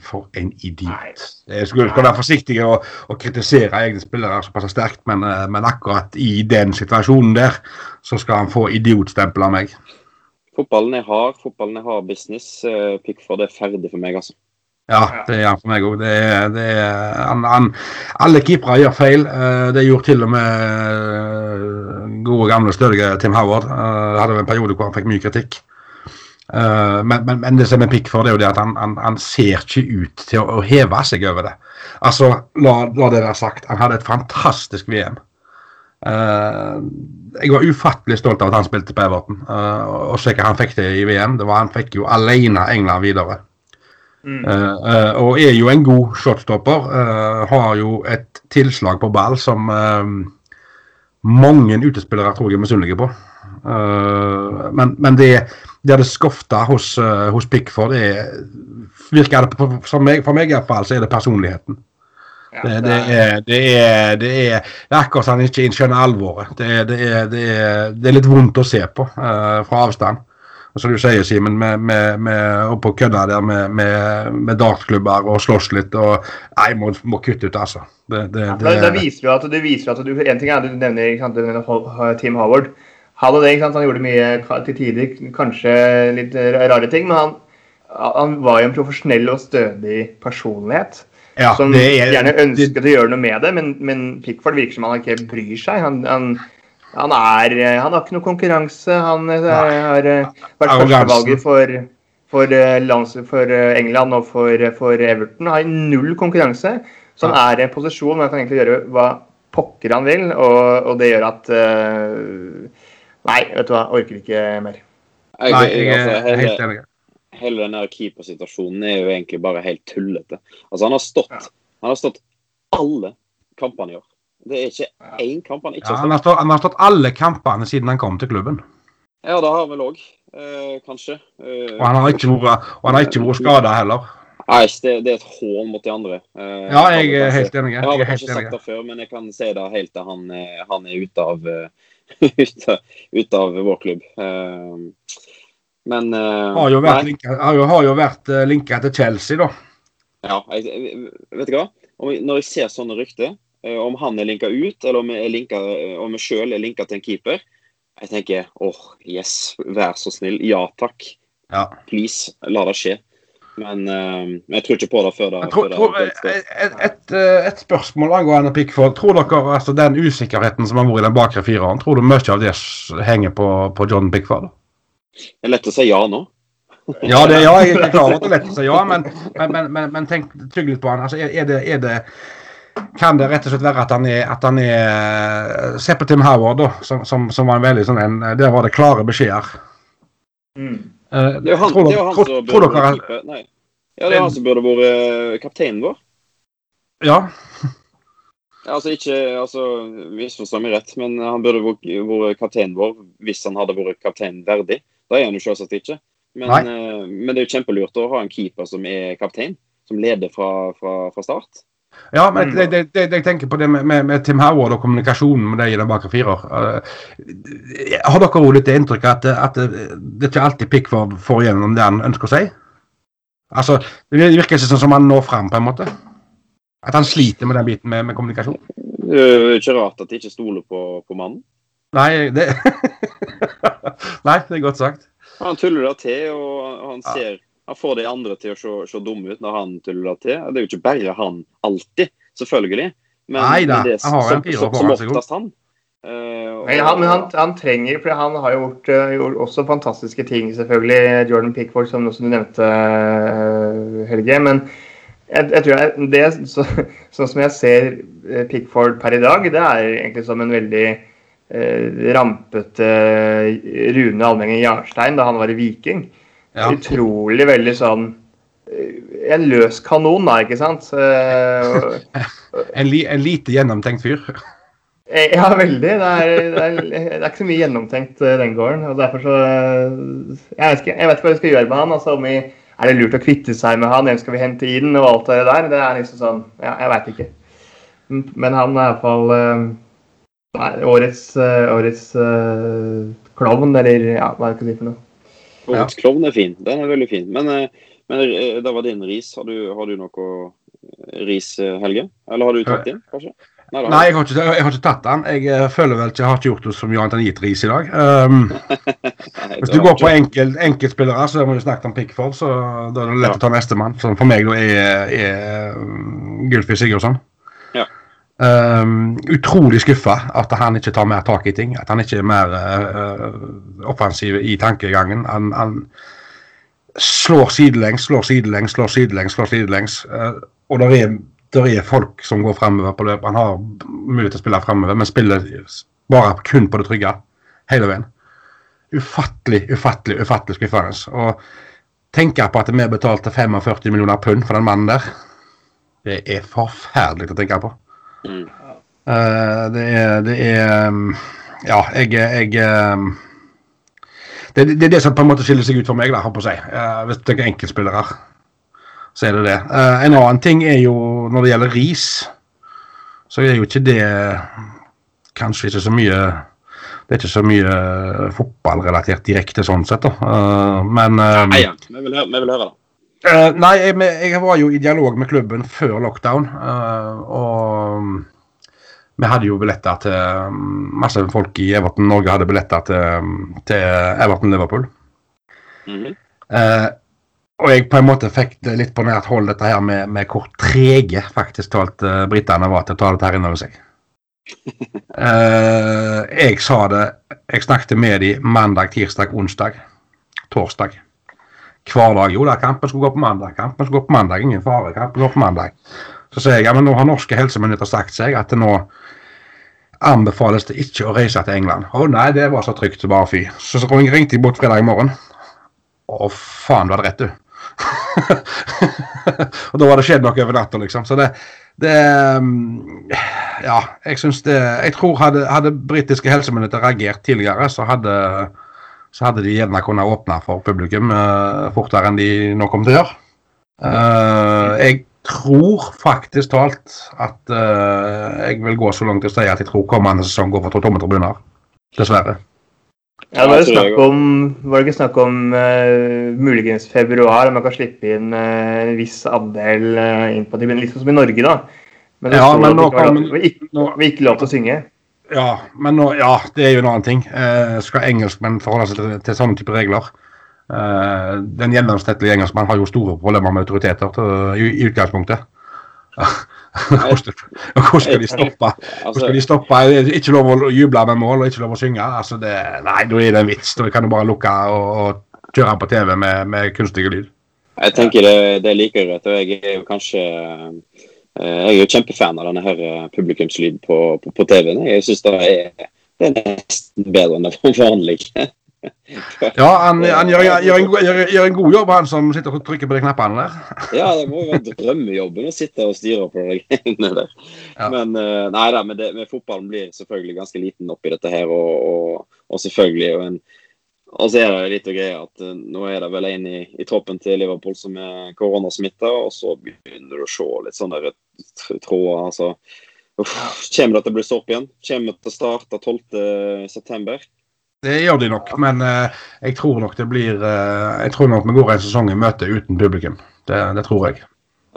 Speaker 4: For en idiot. Jeg skulle, skal være forsiktig å, og kritisere egne spillere såpass sterkt, men, men, akkurat i den situasjonen der, så skal han få idiotstempel av meg.
Speaker 3: Fotballen er hard, fotballen er hard business. Eh, Pickford er ferdig for meg, altså.
Speaker 4: Ja, det er han for meg òg. Alle keepere gjør feil. Eh, det gjorde til og med eh, gode, gamle, stødige Tim Howard. Hadde en periode hvor han fikk mye kritikk. Men, men, men det som er Pickford, er jo det at han, han, han, ser ikke ut til å, å heve seg over det. Altså, la, la det være sagt, han hadde et fantastisk VM. Uh, jeg var ufattelig stolt av at han spilte på Everton. Uh, og se hva han fikk til i VM. Det var, han fikk jo alene England videre. Mm. Og er jo en god shotstopper. har jo et tilslag på ball som mange utespillere tror jeg er misunnelige på. men, men det, det hadde skofta hos, hos Pickford, det virker det på, for meg, for meg i hvert fall, så er det personligheten. Ja, det, det, er, det, er, det, er, det er akkurat som han ikke skjønner alvoret. Det er, det, er, det, er, litt vondt å se på uh, fra avstand. Og som du sier, Simen, med, med, og kødda der med, med, med dartklubber og slåss litt og Nei, må, må kutte ut, altså.
Speaker 5: Det, det, viser jo at, det viser at du En ting er at du nevner sant, Team Howard. Han det, han gjorde mye til tider, kanskje litt rare ting, men han, han var jo en profesjonell og stødig personlighet. Ja, som er, gjerne ønsket det, å gjøre noe med det, men, men Pickford virker som han ikke bryr seg. Han, han, han, er, han har ikke noe konkurranse. Han er, har eh, vært førstevalget for, for, eh, for, eh, England og for, for Everton. Han har null konkurranse. Så han er i en posisjon hvor han kan egentlig gjøre hva pokker han vil, og, og det gjør at uh, Nei, vet du hva, orker ikke mer.
Speaker 4: Nei, jeg er helt enig
Speaker 3: hele den keepersituasjonen er jo egentlig bare helt tullete. Altså, han har stått, ja. han har stått alle kampene i år. Det er ikke én kamp han ikke
Speaker 4: ja, har stått. Han har stått alle kampene siden han kom til klubben.
Speaker 3: Ja, det har han vel òg, eh, kanskje. Eh,
Speaker 4: og han har ikke vært, vært skada heller.
Speaker 3: Nei, det, det, er et hån mot de andre.
Speaker 4: Eh, ja, jeg er helt enig.
Speaker 3: Jeg har ikke sagt det før, men jeg kan si det helt til han, han er ute av, *laughs* ute av vår klubb. Uh, Men eh,
Speaker 4: Har jo
Speaker 3: linket
Speaker 4: linka, har jo, har jo vært eh, linka til Chelsea, da.
Speaker 3: Ja, jeg, jeg- vet du hva? Når jeg ser sånne rykter, eh, om han er linka ut, eller om er linka, om sjøl er linka til en keeper, jeg tenker åh, yes, vær så snill. Ja takk.
Speaker 4: Ja.
Speaker 3: Please, la det skje. Men eh, jeg tror ikke på det før det,
Speaker 4: tror,
Speaker 3: før det
Speaker 4: tror, et, et, et, eh, spørsmål angående Pickford. Tror dere altså den usikkerheten som har vært i den bakre fireren, tror du mye av det henger på, på John Pickford?
Speaker 3: Det er lett å si ja nå.
Speaker 4: Ja, det, ja, jeg er klar over at det er lett å si ja, men, men, men, men, men tenk trygg litt på han. Altså, er, er, det, er det Kan det rett og slett være at han er, at han er Se på Tim Howard, da, som, som, som var en veldig sånn en Der var det klare beskjeder.
Speaker 5: Mm.
Speaker 4: Eh,
Speaker 3: Det er jo han,
Speaker 4: tror
Speaker 3: det er han
Speaker 4: tror-
Speaker 3: som burde vært. Nei. Ja, det er han som burde vært eh, kapteinen vår.
Speaker 4: Ja. *laughs*
Speaker 3: Altså ikke, altså Misforstå meg rett, men han burde vært vært kapteinen vår hvis han hadde vært kaptein verdig. Det er han jo selvsagt ikke. Men, eh, men det er jo kjempelurt å ha en keeper som er kaptein, som leder fra, fra, fra start.
Speaker 4: Ja, men det, det, det, jeg tenker på det med, med, med Tim Howard og kommunikasjonen med deg i den bakre firer. Eh, har dere også litt det inntrykket at, at det, ikke alltid Pickford får igjennom det han ønsker å si? Altså, Det virker ikke sånn som han når fram, på en måte. At han sliter med den biten med, med kommunikasjon.
Speaker 3: Det er ikke rart at de ikke stoler på, på mannen.
Speaker 4: Nei, det *laughs* Nei, det er godt sagt.
Speaker 3: Han tuller det til, og han
Speaker 4: Ja.
Speaker 3: Han får de andre til å se, se dumme ut når han tuller til. Det er jo ikke bare han alltid, selvfølgelig. Men,
Speaker 4: Nei da,
Speaker 3: det er
Speaker 4: han har en
Speaker 3: som, som,
Speaker 4: foran
Speaker 3: som oftest han. Uh, og-
Speaker 5: Men, han, han, han trenger For han har jo gjort, uh, gjort også fantastiske ting, selvfølgelig. Jordan Pickford, som, som du nevnte, uh, Helge. Men jeg, jeg tror jeg, det, så, sånn som jeg ser Pickford per i dag, det er egentlig som en veldig rampete Rune Almengen Jarstein da han var i Viking.
Speaker 4: Ja.
Speaker 5: Utrolig veldig sånn eh, En løs kanon, da, ikke sant? *laughs*
Speaker 4: En, li, en lite gjennomtenkt fyr.
Speaker 5: Eh, Ja, veldig. Det er, det er, det er ikke så mye gjennomtenkt eh, den gården. og derfor så Jeg vet ikke, jeg vet ikke hva vi skal gjøre med han. altså om vi, Er det lurt å kvitte seg med han? Hvem skal vi hente inn? Og alt det der. Det er liksom sånn Ja, jeg veit ikke. Men han er iallfall uh, årets, årets klovn, eller ja, hva skal jeg si for noe.
Speaker 3: Årets klovn er fin. Den er veldig fin. Men, eh, men eh, det var din ris. Har du, har du noe eh, ris, Helge? Eller har du tatt din, kanskje? Nei.
Speaker 4: Nei, jeg har ikke, jeg har ikke tatt den. Jeg føler vel ikke, jeg har ikke gjort det som enn gitt ris i dag. Um, *laughs*
Speaker 3: Nei,
Speaker 4: Hvis du går på
Speaker 3: ikke-
Speaker 4: enkel, enkeltspillere, så har vi snakke snakket om Pickford, så da er det lett
Speaker 3: Ja.
Speaker 4: å ta nestemann. Som for meg da er, er Gylfi Sigurdsson.
Speaker 3: Ja.
Speaker 4: Um, utrolig skuffa at han ikke tar mer tak i ting. At han ikke er mer uh, offensiv i tankegangen. Han, han slår sidelengs, slår sidelengs, slår sidelengs, slår sidelengs. Uh, og der er, er folk som går fremover på løp. Han har mulighet til å spille fremover, men spiller bare kun på det trygge hele veien ufattelig, ufattelig, ufattelig skuffende. Og tenke på at vi betalte 45 millioner pund for den mannen der, det er forferdelig å tenke på.
Speaker 3: Mm.
Speaker 4: Eh, det er Det er um, Ja, jeg, jeg um, det, det er det som på en måte skiller seg ut for meg, da, å si. Eh, hvis du tenker enkeltspillere, så er det det. Uh, en annen ting er jo når det gjelder ris, så er jo ikke det kanskje ikke så mye det er ikke så mye fotballrelatert direkte sånn sett, da. Uh, men uh,
Speaker 3: Nei, ja. Vi vil, høre- vi vil høre det.
Speaker 4: Eh, Nei, jeg, jeg var jo i dialog med klubben før lockdown. Uh, og mm, vi hadde jo billetter til mm, Masse folk i Everton Norge hadde billetter til, mm, til Everton Liverpool.
Speaker 3: Mm
Speaker 4: -hmm. uh, og jeg på en måte fikk det litt på nært hold, dette her med, med hvor trege faktisk talt uh, britene var til å ta dette her inn over seg. *laughs* Jeg sa det Jeg snakket med dem mandag, tirsdag, onsdag, torsdag. Hver dag. Jo da, kampen skulle gå på mandag. Kampen skulle gå på mandag. Ingen fare. Kampen går på mandag. Så sier jeg ja, men nå har norske helsemyndigheter sagt seg at det nå anbefales det ikke å reise til England. Å nei, det var så trygt bare fy. Så, så ringte jeg bort fredag morgen. Å faen, du hadde rett, du. *laughs* og da var det skjedd noe over natta, liksom. Så det, det mm, Ja, jeg syns det Jeg tror hadde, hadde britiske helsemyndigheter reagert tidligere, så hadde, så hadde de gjerne kunnet åpne for publikum eh, fortere enn de nå kommer til å gjøre. Eh, jeg tror faktisk talt at eh, jeg vil gå så langt til å si at jeg tror kommende sesong går for tomme tribuner. Dessverre.
Speaker 5: Ja, det var jo snakk om, var det ikke snakk om uh, muligens februar, om man kan slippe inn uh, en viss andel uh, inn på tribunen, liksom som i Norge, da. Men det
Speaker 4: Ja, men nå kan-
Speaker 5: vi ikke lov til å synge.
Speaker 4: Ja, men nå, ja, det er jo en annen ting. Eh, skal engelskmenn forholde seg til, til sånne type regler? Eh, den gjennomsnittlige engelskmann har jo store problemer med autoriteter til, i, i utgangspunktet. *laughs* hvordan skal de stoppe?
Speaker 3: Altså,
Speaker 4: skal de stoppe? Ikke lov å juble med mål og ikke lov å synge. Altså det, nei, da er det en vits. Da kan du bare lukke og, og kjøre på TV med, med kunstige lyd.
Speaker 3: jeg tenker det, det liker jeg. Og jeg er jo kanskje Jeg er jo kjempefan av denne her eh, publikumslyd på, på, på TV-en. Jeg syns det det er nesten bedre enn det vanlige. *laughs*
Speaker 4: Ja, han, han gjør, gjør, en, gjør, gjør en god jobb, han som sitter og trykker på de knappene der. *laughs*
Speaker 3: Ja, det må jo være drømmejobben å sitte og styre på de greiene der.
Speaker 4: Ja.
Speaker 3: Men eh, nei da, men, det, men fotballen blir selvfølgelig ganske liten oppi dette her. Og, og, og selvfølgelig jo en og så er det litt og greia at uh, nå er det vel en i, i troppen til Liverpool som er koronasmitta, og så begynner du å se litt sånne der tråder. altså Kommer det til å bli stopp igjen? Kommer det til å starte 12.9.?
Speaker 4: Det gjør de nok, men eh, jeg tror nok det blir eh, Jeg tror nok vi går en sesong i møte uten publikum. Det, det tror jeg.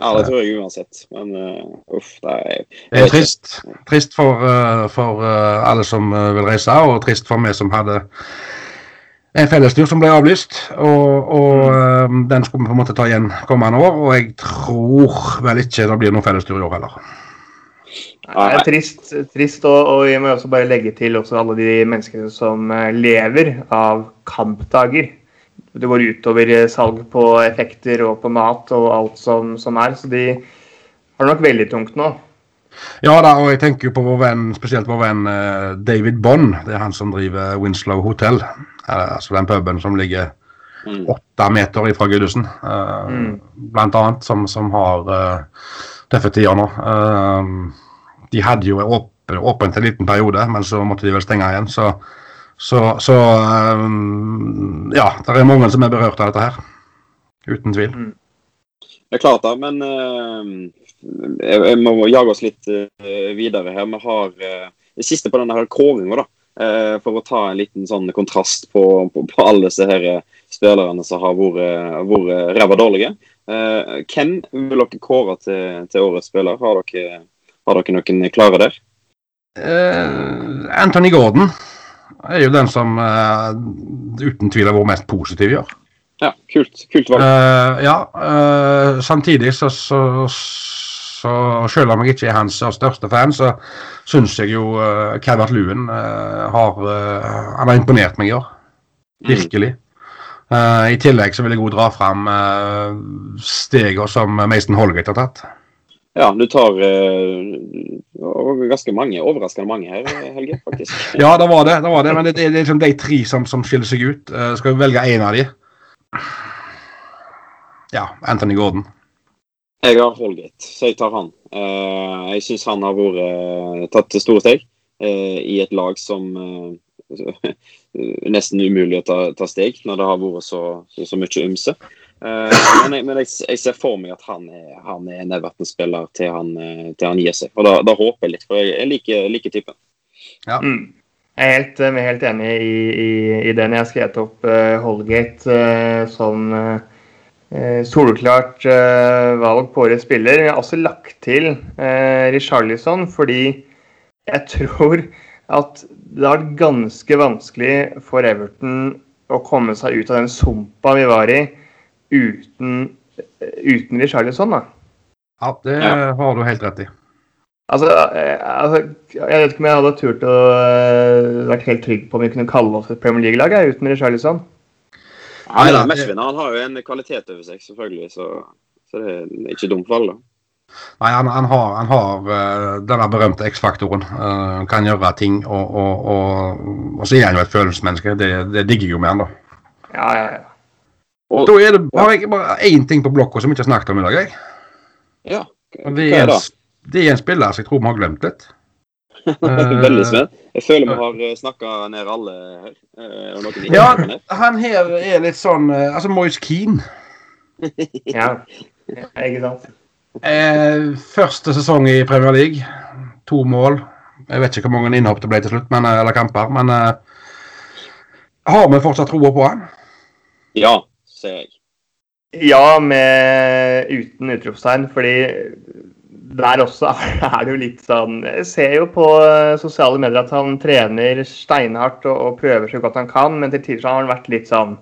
Speaker 3: Ja, det tror jeg uansett. Men uh, uff, det er
Speaker 4: Det er trist. Trist for, uh, for uh, alle som eh, vil reise, og trist for meg som hadde en fellestur som ble avlyst. Og, og eh, den skulle vi på en måte ta igjen kommende år, og jeg tror vel ikke det blir noen fellestur i år heller.
Speaker 5: Det er trist, trist og, og jeg må også bare legge til også alle de menneskene som eh, lever av kampdager. Det går utover eh, salg på effekter og på mat og alt som, som er, så de har det nok veldig tungt nå.
Speaker 4: Ja da, og jeg tenker jo på vår venn, spesielt vår venn eh, David Bond. Det er han som driver Winslow Hotel. Eh, altså den puben som ligger
Speaker 3: Mm.
Speaker 4: åtte meter ifra Gudesen. eh,
Speaker 5: Mm.
Speaker 4: Blant annet, som, som har eh, tøffe tider nå. Eh, de hadde jo åpen, åpent en liten periode, men så måtte de vel stenge igjen. Så, så, så ja, det er mange som er berørt av dette her. Uten tvil.
Speaker 3: Det er klart da, men eh, jeg, jeg må jage oss litt videre her. Vi har det siste på denne kåringa, da. Eh, for å ta en liten sånn kontrast på, på, på alle disse her eh, spillerne som har vært vært ræva dårlige. Eh, hvem vil dere kåre til, til årets spiller? Har dere, har dere noen klare der?
Speaker 4: Eh, Anthony Gordon er jo den som eh, uten tvil har vært mest positiv i år.
Speaker 3: Ja, kult. Kult valg.
Speaker 4: Eh, ja, eh, samtidig så, så, så selv om jeg ikke er hans største fan, så syns jeg jo uh, Calvert Lewin uh, har uh, Han har imponert meg i år. Virkelig. Uh, I tillegg så vil jeg også dra fram uh, stegene som Mason Holgate har tatt.
Speaker 3: Ja, du tar eh, ganske mange, overraskende mange her, Helge, faktisk. *laughs*
Speaker 4: Ja, det var det. det, var det men det, det er liksom de tre som, som skiller seg ut. Eh, skal vi velge én av de? Ja, Anthony Gordon.
Speaker 3: Jeg har Holgate, så jeg tar han. Eh, jeg syns han har vært eh, tatt store steg eh, i et lag som *laughs* nesten umulig å ta, ta steg når det har vært så, så, så mye ymse. Eh, men jeg, men jeg, jeg ser for meg at han er, han er en Everton-spiller til, han, til han gir seg. Og da, da håper jeg litt, for jeg, liker, liker typen.
Speaker 5: Mm. Jeg er helt, helt enig i, i, i den. Jeg har skrevet opp uh, Holgate uh, som eh, soleklart eh, valg på årets spiller. Jeg har også lagt til eh, Richarlison fordi jeg *laughs* tror at det har vært ganske vanskelig for Everton å komme seg ut av den sumpa vi var i uten, uten Richarlison. da.
Speaker 4: Ja, det
Speaker 3: Ja.
Speaker 4: har du helt rett i.
Speaker 5: Altså, eh, altså, jeg vet ikke om jeg hadde turt å uh, vært helt trygg på om vi kunne kalle oss et Premier League-lag uten Richarlison.
Speaker 3: Han er en matchvinner. Han har jo en kvalitet over seg, selvfølgelig, så, så det er ikke dumt valg. da.
Speaker 4: Nei, han, han har, han har eh, denne berømte X-faktoren. Uh, kan gjøre ting, og, og, og, og så er han jo et følelsesmenneske. Det, det digger jeg jo med han, da.
Speaker 5: Ja, ja, ja.
Speaker 3: Og,
Speaker 4: Da er det, har jeg bare én ting på blokka som vi ikke har snakket om i dag. Jeg.
Speaker 3: ja, hva
Speaker 4: Det,
Speaker 3: er det?
Speaker 4: en, det er en spiller som jeg tror vi har glemt litt. *laughs*
Speaker 3: Veldig spent. Jeg føler vi har snakka ned alle her. Eh,
Speaker 4: Ja, han her er litt sånn eh, Altså, Moise Keane. *laughs*
Speaker 5: ja. ikke sant?
Speaker 4: Eh, første sesong i Premier League. To mål. Jeg vet ikke hvor mange innhopp det ble til slutt, men, eh, eller kamper. Men eh, Har vi fortsatt troa på han?
Speaker 3: Ja, ser jeg.
Speaker 5: Ja, med uten utropstegn, fordi der også *laughs* er det jo litt sånn Jeg ser jo på sosiale medier at han trener steinhardt og, og prøver så godt han kan, men til tider har han vært litt sånn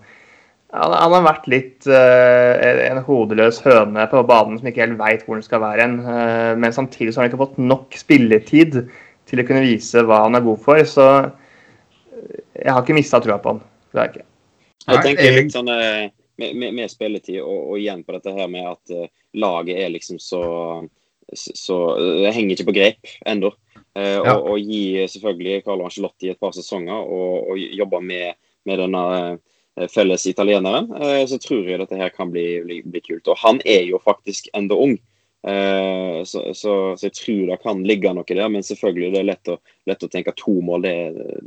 Speaker 5: han, han har vært litt uh, en hodeløs høne på banen som ikke helt veit hvor den skal være hen. Uh, men samtidig så har han ikke fått nok spilletid til å kunne vise hva han er god for. Så jeg har ikke mista trua på han. Det har jeg ikke.
Speaker 3: Jeg tenker litt sånn uh, med, med, med, spilletid og, og, igjen på dette her med at laget er liksom så, så Det henger ikke på grep ennå. Ja. Og, og, gi selvfølgelig Carlo Angelotti et par sesonger og, og jobbe med, med denne Eh, felles italieneren, eh, så tror jeg dette her kan bli, bli, bli kult. Og han er jo faktisk enda ung. eh, så, så, så, jeg tror det kan ligge noe der, men selvfølgelig det er lett å, lett å tenke to mål. Det,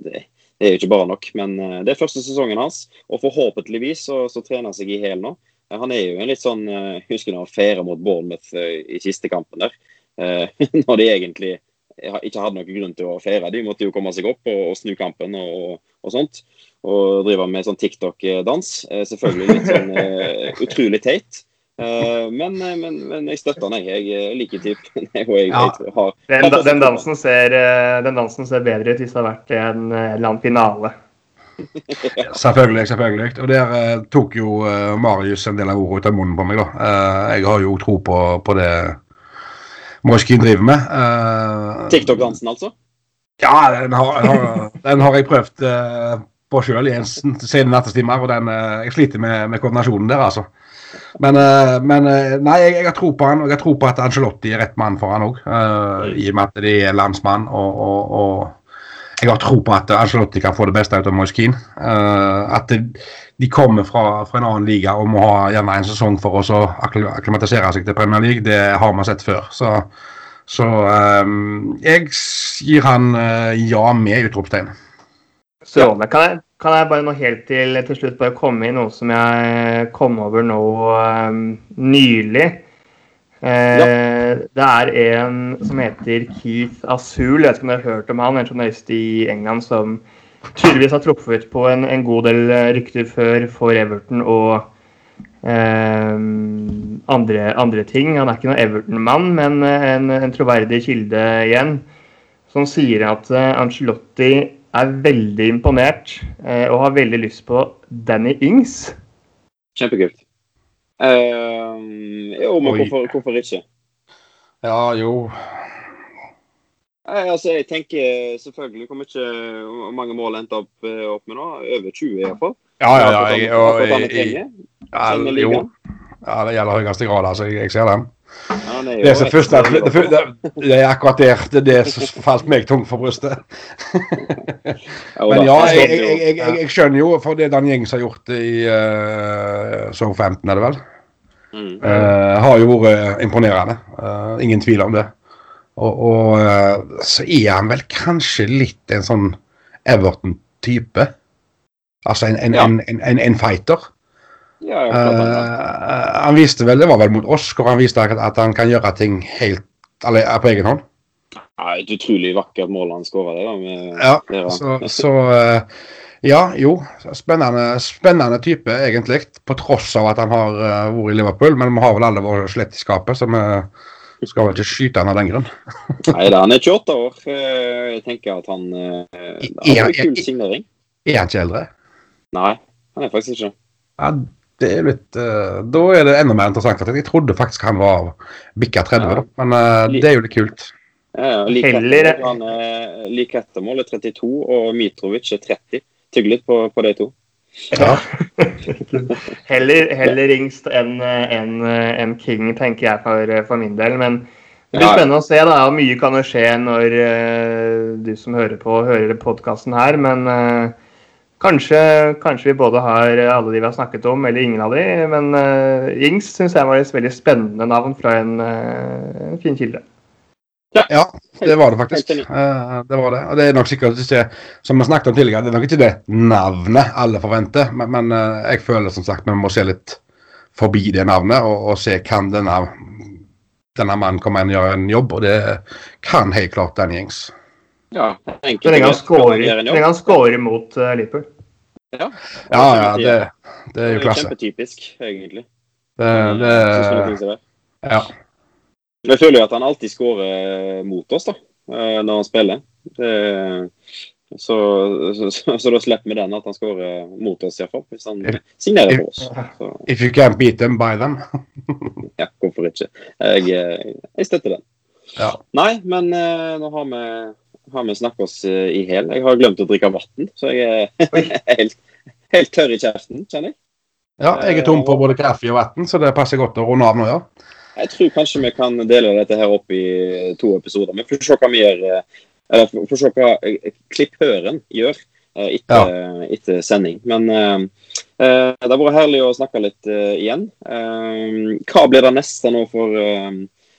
Speaker 3: det, det er jo ikke bare nok. Men det er første sesongen hans, og forhåpentligvis så, så trener han seg i hæl nå. Han er jo en litt sånn Husker når han feira mot Bournemouth i siste kampen der. *laughs* når de egentlig ikke hadde noen grunn til å feire. De måtte jo komme seg opp og, og snu kampen og, og sånt og drive med sånn TikTok-dans. Eh, selvfølgelig litt sånn uh, utrolig teit. Uh, men, men, men, jeg støtter den, jeg. Jeg liker typen. *laughs* Ja.
Speaker 5: Den, den, dansen ser, den dansen ser bedre ut hvis det har vært en eller annen finale.
Speaker 4: Ja. *laughs* Selvfølgelig. selvfølgelig. Og der uh, tok jo uh, Marius en del av ordet ut av munnen på meg. da. Uh, jeg har jo tro på, på det Morskin driver med.
Speaker 3: TikTok-dansen, altså?
Speaker 4: Ja, den har, har, den har jeg prøvd på sjøl i en sen nattestimer, og den, eh, jeg sliter med, med, koordinasjonen der, altså. Men, eh, men eh, nei, jeg, jeg, har tro på han, og jeg har tro på at Angelotti er rett mann for han òg. Uh, I og med at de er landsmann. Og, og, og, jeg har tro på at Angelotti kan få det beste ut av Moiskin. Uh, at de kommer fra, fra, en annen liga og må ha gjerne en sesong for oss å akklimatisere seg til Premier League. Det har vi sett før. Så, så um, jeg gir han uh, ja med utropstegn.
Speaker 5: Strålende. Kan jeg, kan jeg bare nå helt til, til slutt bare komme i noe som jeg kom over nå um, nylig? Uh, ja. Det er en som heter Keith Asul. Jeg vet ikke om dere har hørt om han, en journalist i England som tydeligvis har truffet på en, en god del eh, rykter før for Everton og eh, andre, andre, ting. Han er ikke noen Everton-mann, men eh, en, en troverdig kilde igjen, som sier at uh, Angelotti er veldig imponert eh, og har veldig lyst på Danny Ings.
Speaker 3: Kjempekult. Uh, jo, men hvorfor, hvorfor, ikke?
Speaker 4: Ja, jo.
Speaker 3: Nei, altså, jeg tenker selvfølgelig hvor mye mange mål endte opp, eh, opp med nå. Over 20 iallfall.
Speaker 4: Ja, ja, ja. Jeg, og, jeg, jeg, jeg, jo. ja, det gjelder høyeste grad, altså. Jeg, ser den. Ja, det, er det, første, det, det, det, er akkurat der det, det som falt meg tungt for brystet. *laughs* Men ja, jeg, jeg, skjønner jo, for det er den gjengen som har gjort i uh, Southampton, er det vel, mm. uh, har jo vært imponerende. Uh, ingen tvil om det. Og, og uh, så er han vel kanskje litt en sånn Everton-type. Altså en, en, ja. en, en fighter. Ja, han viste vel, det var vel mot oss, hvor han viste at, han kan gjøre ting helt eller, på egen hånd.
Speaker 3: Ja, et utrolig vakkert mål han skåra der.
Speaker 4: ja, så, *laughs* så uh, ja, jo. Spennende, spennende type, egentlig. På tross av at han har uh, vært i Liverpool. Men vi har vel alle våre skjelett i skapet, så vi skal vel ikke skyte han av den grunn. *laughs* *laughs*
Speaker 3: Nei da, han er 28 år. Jeg tenker at han uh, har en kul signering.
Speaker 4: Er han ikke eldre?
Speaker 3: Nei, han er faktisk ikke
Speaker 4: ja, det er litt uh, Da er det enda mer interessant. at jeg trodde faktisk han var bikka 30, ja. da. men uh, det er jo litt kult.
Speaker 3: Ja, ja. Er like etter målet 32, og Mitrovic er 30. Tygg litt på, på de to. Ja. *laughs*
Speaker 5: heller, heller yngst enn en, en King, tenker jeg for, for, min del. Men det blir spennende å se. da, Mye kan jo skje når uh, du som hører på, hører podkasten her. Men uh, Kanskje, kanskje, vi både har alle de vi har snakket om, eller ingen av de. Men uh, Ings syns jeg var et veldig spennende navn fra en, uh, en fin kilde.
Speaker 4: Ja. ja, det var det faktisk. Uh, det var det. Og det er nok sikkert ikke, som vi snakket om tidligere, det er nok ikke det navnet alle forventer. Men, men uh, jeg føler som sagt vi må se litt forbi det navnet og, og se kan denne, denne mannen komme inn og gjøre en jobb. Og det kan helt klart den gjengs.
Speaker 3: Ja,
Speaker 5: enkelt. Så lenge han scorer mot uh, Liverpool.
Speaker 3: Ja,
Speaker 4: Ja, ja, det, det er jo klasse.
Speaker 3: Kjempetypisk, egentlig.
Speaker 4: Det, det,
Speaker 3: det,
Speaker 4: ja.
Speaker 3: Jeg føler jo at han alltid skårer mot oss, da, eh, når han spiller. Det, så, så, så, så da slipper vi den, at han skårer mot oss, iallfall. Hvis han signerer for oss. Så
Speaker 4: If you can't beat them, buy them. *laughs*
Speaker 3: ja, hvorfor ikke? Jeg, eh, jeg støtter den.
Speaker 4: Ja.
Speaker 3: Nei, men eh, nå har vi, har vi snakket oss eh, i hæl. Jeg har glemt å drikke vann, så jeg *laughs* er helt, helt tørr i kjeften, kjenner jeg.
Speaker 4: Ja, jeg er tom på både kaffe og vann, så det passer godt å runde av nå, ja.
Speaker 3: Jeg tror kanskje vi kan dele dette her opp i to episoder. Vi får se hva vi gjør eh, Eller får se hva klipphøren gjør eh, etter, etter sending. Men uh, uh, det har vært herlig å snakke litt uh, igjen. Eh, hva blir det neste nå for,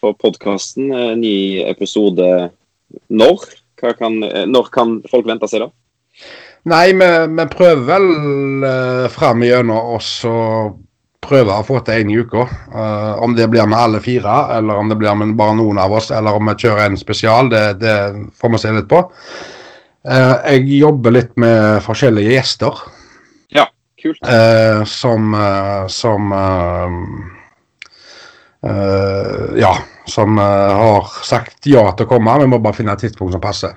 Speaker 3: for podkasten? ny episode når? Kan, eh, når kan folk vente seg da?
Speaker 4: Nei, vi, vi prøver vel uh, fram igjennom så prøve å få til én i uka. Uh, om det blir med alle fire, eller om det blir med bare noen av oss, eller om vi kjører en spesial, det, det får vi se litt på. Uh, jeg jobber litt med forskjellige gjester
Speaker 3: Kult.
Speaker 4: Uh, som, som Ja, som har sagt ja til å komme. Vi må bare finne et tidspunkt som passer.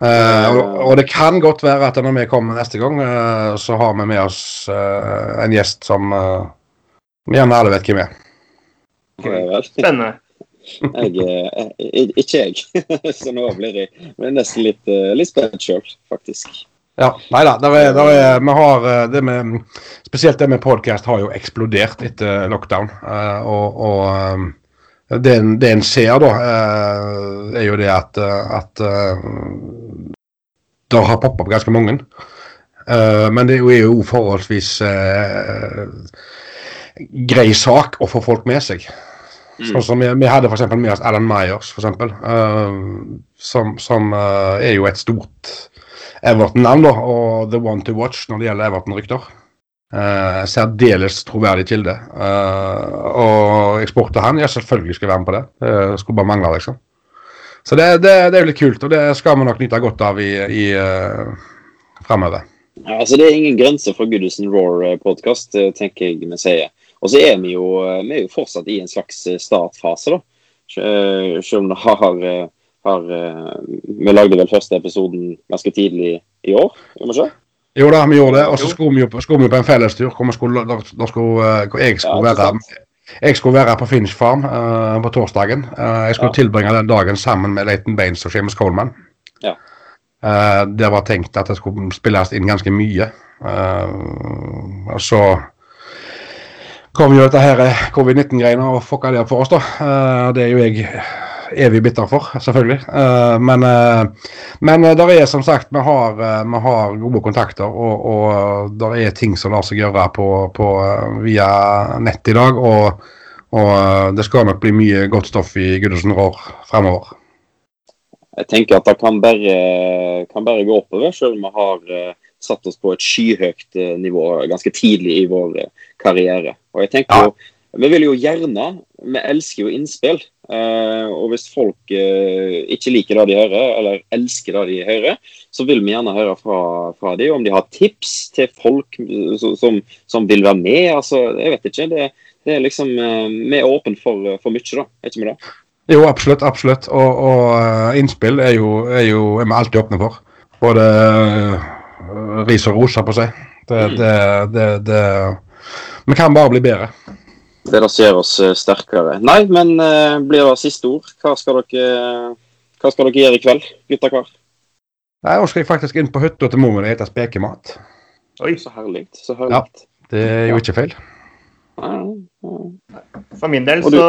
Speaker 4: Eh, og, og det kan godt være at når vi kommer neste gang, uh, så har vi med oss uh, en gjest som uh, gjerne alle vet hvem er.
Speaker 5: Spennende.
Speaker 3: Jeg, eh, ikke jeg. *laughs* Så nå blir jeg nesten litt, litt spent sjøl, faktisk.
Speaker 4: Ja, nei da. Der er, der er, vi har det med, Spesielt det med podkast har jo eksplodert etter lockdown. og og det, en- det en ser, da, eh, er jo det at, eh, at eh, det har poppa opp ganske mange. Men det er jo- forholdsvis grei sak å få folk med seg.
Speaker 3: Mm.
Speaker 4: Sånn som vi, vi hadde eksempel med oss Alan Myers, for eksempel, som, som er jo et stort Everton-navn, og the one to watch når det gjelder Everton-rykter. Uh, særdeles troverdig kilde. Uh, og eksport av han, ja selvfølgelig skal jeg være med på det. Det skulle bare mangle, liksom. Så det, det, det er jo litt kult, og det skal vi nok nyte godt av i, i uh, framover.
Speaker 3: Ja, altså Det er ingen grenser for Goodison Roar-podkast, tenker jeg vi sier. Og så er vi jo, vi er jo fortsatt i en slags startfase, da. Selv om det har, har Vi lagde vel første episoden ganske tidlig i år, gjorde vi ikke?
Speaker 4: Jo da, vi gjorde det. Og så skulle vi jo på, skulle vi på en fellestur hvor, skulle, da, da skulle, eh, hvor jeg skulle
Speaker 3: Ja,
Speaker 4: være jeg skulle være på Finch Farm uh, på torsdagen. Uh, jeg skulle
Speaker 3: Ja.
Speaker 4: tilbringe den dagen sammen med Leighton Baines og Seamus Coleman.
Speaker 3: Ja.
Speaker 4: Uh, det var tenkt at det skulle spilles inn ganske mye. Eh, og så kom jo dette her eh, covid-19-greiene og fucka det opp for oss, da. Eh, det er jo jeg evig bitter for, selvfølgelig. Eh, men uh, men uh, der er som sagt, vi har, eh, vi har gode kontakter, og, og der er ting som lar seg gjøre på, på, eh, via nett i dag. Og, og eh, det skal nok bli mye godt stoff i Goodison Rår fremover.
Speaker 3: Jeg tenker at det kan bare, kan bare gå oppover, selv om vi har eh, satt oss på et skyhøyt eh, nivå ganske tidlig i vår eh, karriere. Og jeg tenker
Speaker 4: Ja.
Speaker 3: jo, Vi vil jo gjerne Vi elsker jo innspill. eh, og hvis folk eh, ikke liker det de hører, eller elsker det de hører, så vil vi gjerne høre fra, fra dem om de har tips til folk eh, som, som, vil være med. altså, Jeg vet ikke. det, det er liksom, Vi er åpne for, for mye, da. Er ikke vi det?
Speaker 4: Jo, absolutt. absolutt. Og, og innspill er jo, er jo er vi alltid åpne for. Både ris og ros, på seg. Det,
Speaker 3: Mm.
Speaker 4: det, det, det Vi kan bare bli bedre.
Speaker 3: Det er det som gjør oss eh, sterkere. Nei, men uh, blir det siste ord? Hva skal dere, hva skal dere gjøre i kveld, gutta kar?
Speaker 4: Nei, Nå skal jeg faktisk inn på hytta til mormor og spise spekemat.
Speaker 5: Oi.
Speaker 3: Så herlig. Så herlig.
Speaker 4: Det er jo ikke feil.
Speaker 3: Ja, ja.
Speaker 5: For min del så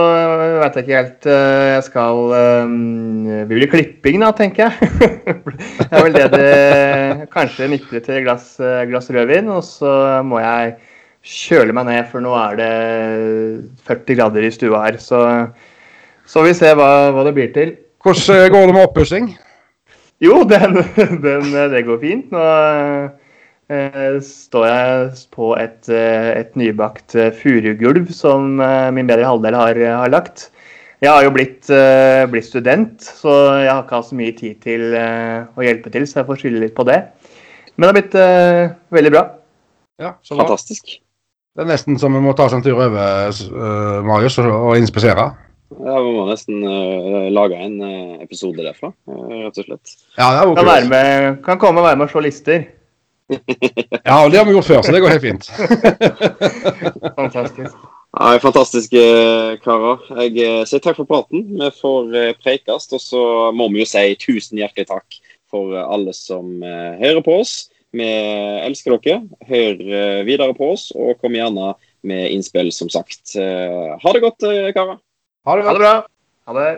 Speaker 5: vet jeg ikke helt eh, Jeg skal Det Vi blir klipping, da, tenker jeg. *laughs* det er vel det det Kanskje nippe til et glass, glass rødvin, og så må jeg kjøle meg ned, for nå er det 40 grader i stua her. Så, så vi ser hva, hva det blir til.
Speaker 4: Hvordan går det med oppussing?
Speaker 5: Jo, den, *laughs* den, det går fint. Nå eh, står jeg på et, eh, et nybakt eh, furugulv som eh, min bedre halvdel har, har lagt. Jeg har jo blitt, eh, blitt student, så jeg har ikke hatt så mye tid til eh, å hjelpe til, så jeg får skylde litt på det. Men det har blitt veldig bra.
Speaker 4: Ja, så bra.
Speaker 3: Fantastisk.
Speaker 4: Det er nesten som vi må ta oss en tur over, uh, Marius, og, og inspisere.
Speaker 3: Ja, Vi må nesten uh, lage en uh, episode derfra, rett og slett.
Speaker 4: Ja, det er
Speaker 5: Kan, være med, kan komme og være med og se lister. *laughs*
Speaker 4: Ja, og det har vi gjort før, så det går helt fint. *laughs*
Speaker 5: Fantastisk.
Speaker 3: Nei, Fantastiske karer. Jeg sier takk for praten. Vi får preikast, og så må vi jo si tusen hjertelig takk for alle som hører på oss. Vi elsker dere. Hør eh, videre på oss, og kom gjerne med innspill, som sagt. Eh, Ha det godt, eh, karer.
Speaker 4: Ha det
Speaker 5: Ha
Speaker 4: bra.
Speaker 5: det bra. Ha det.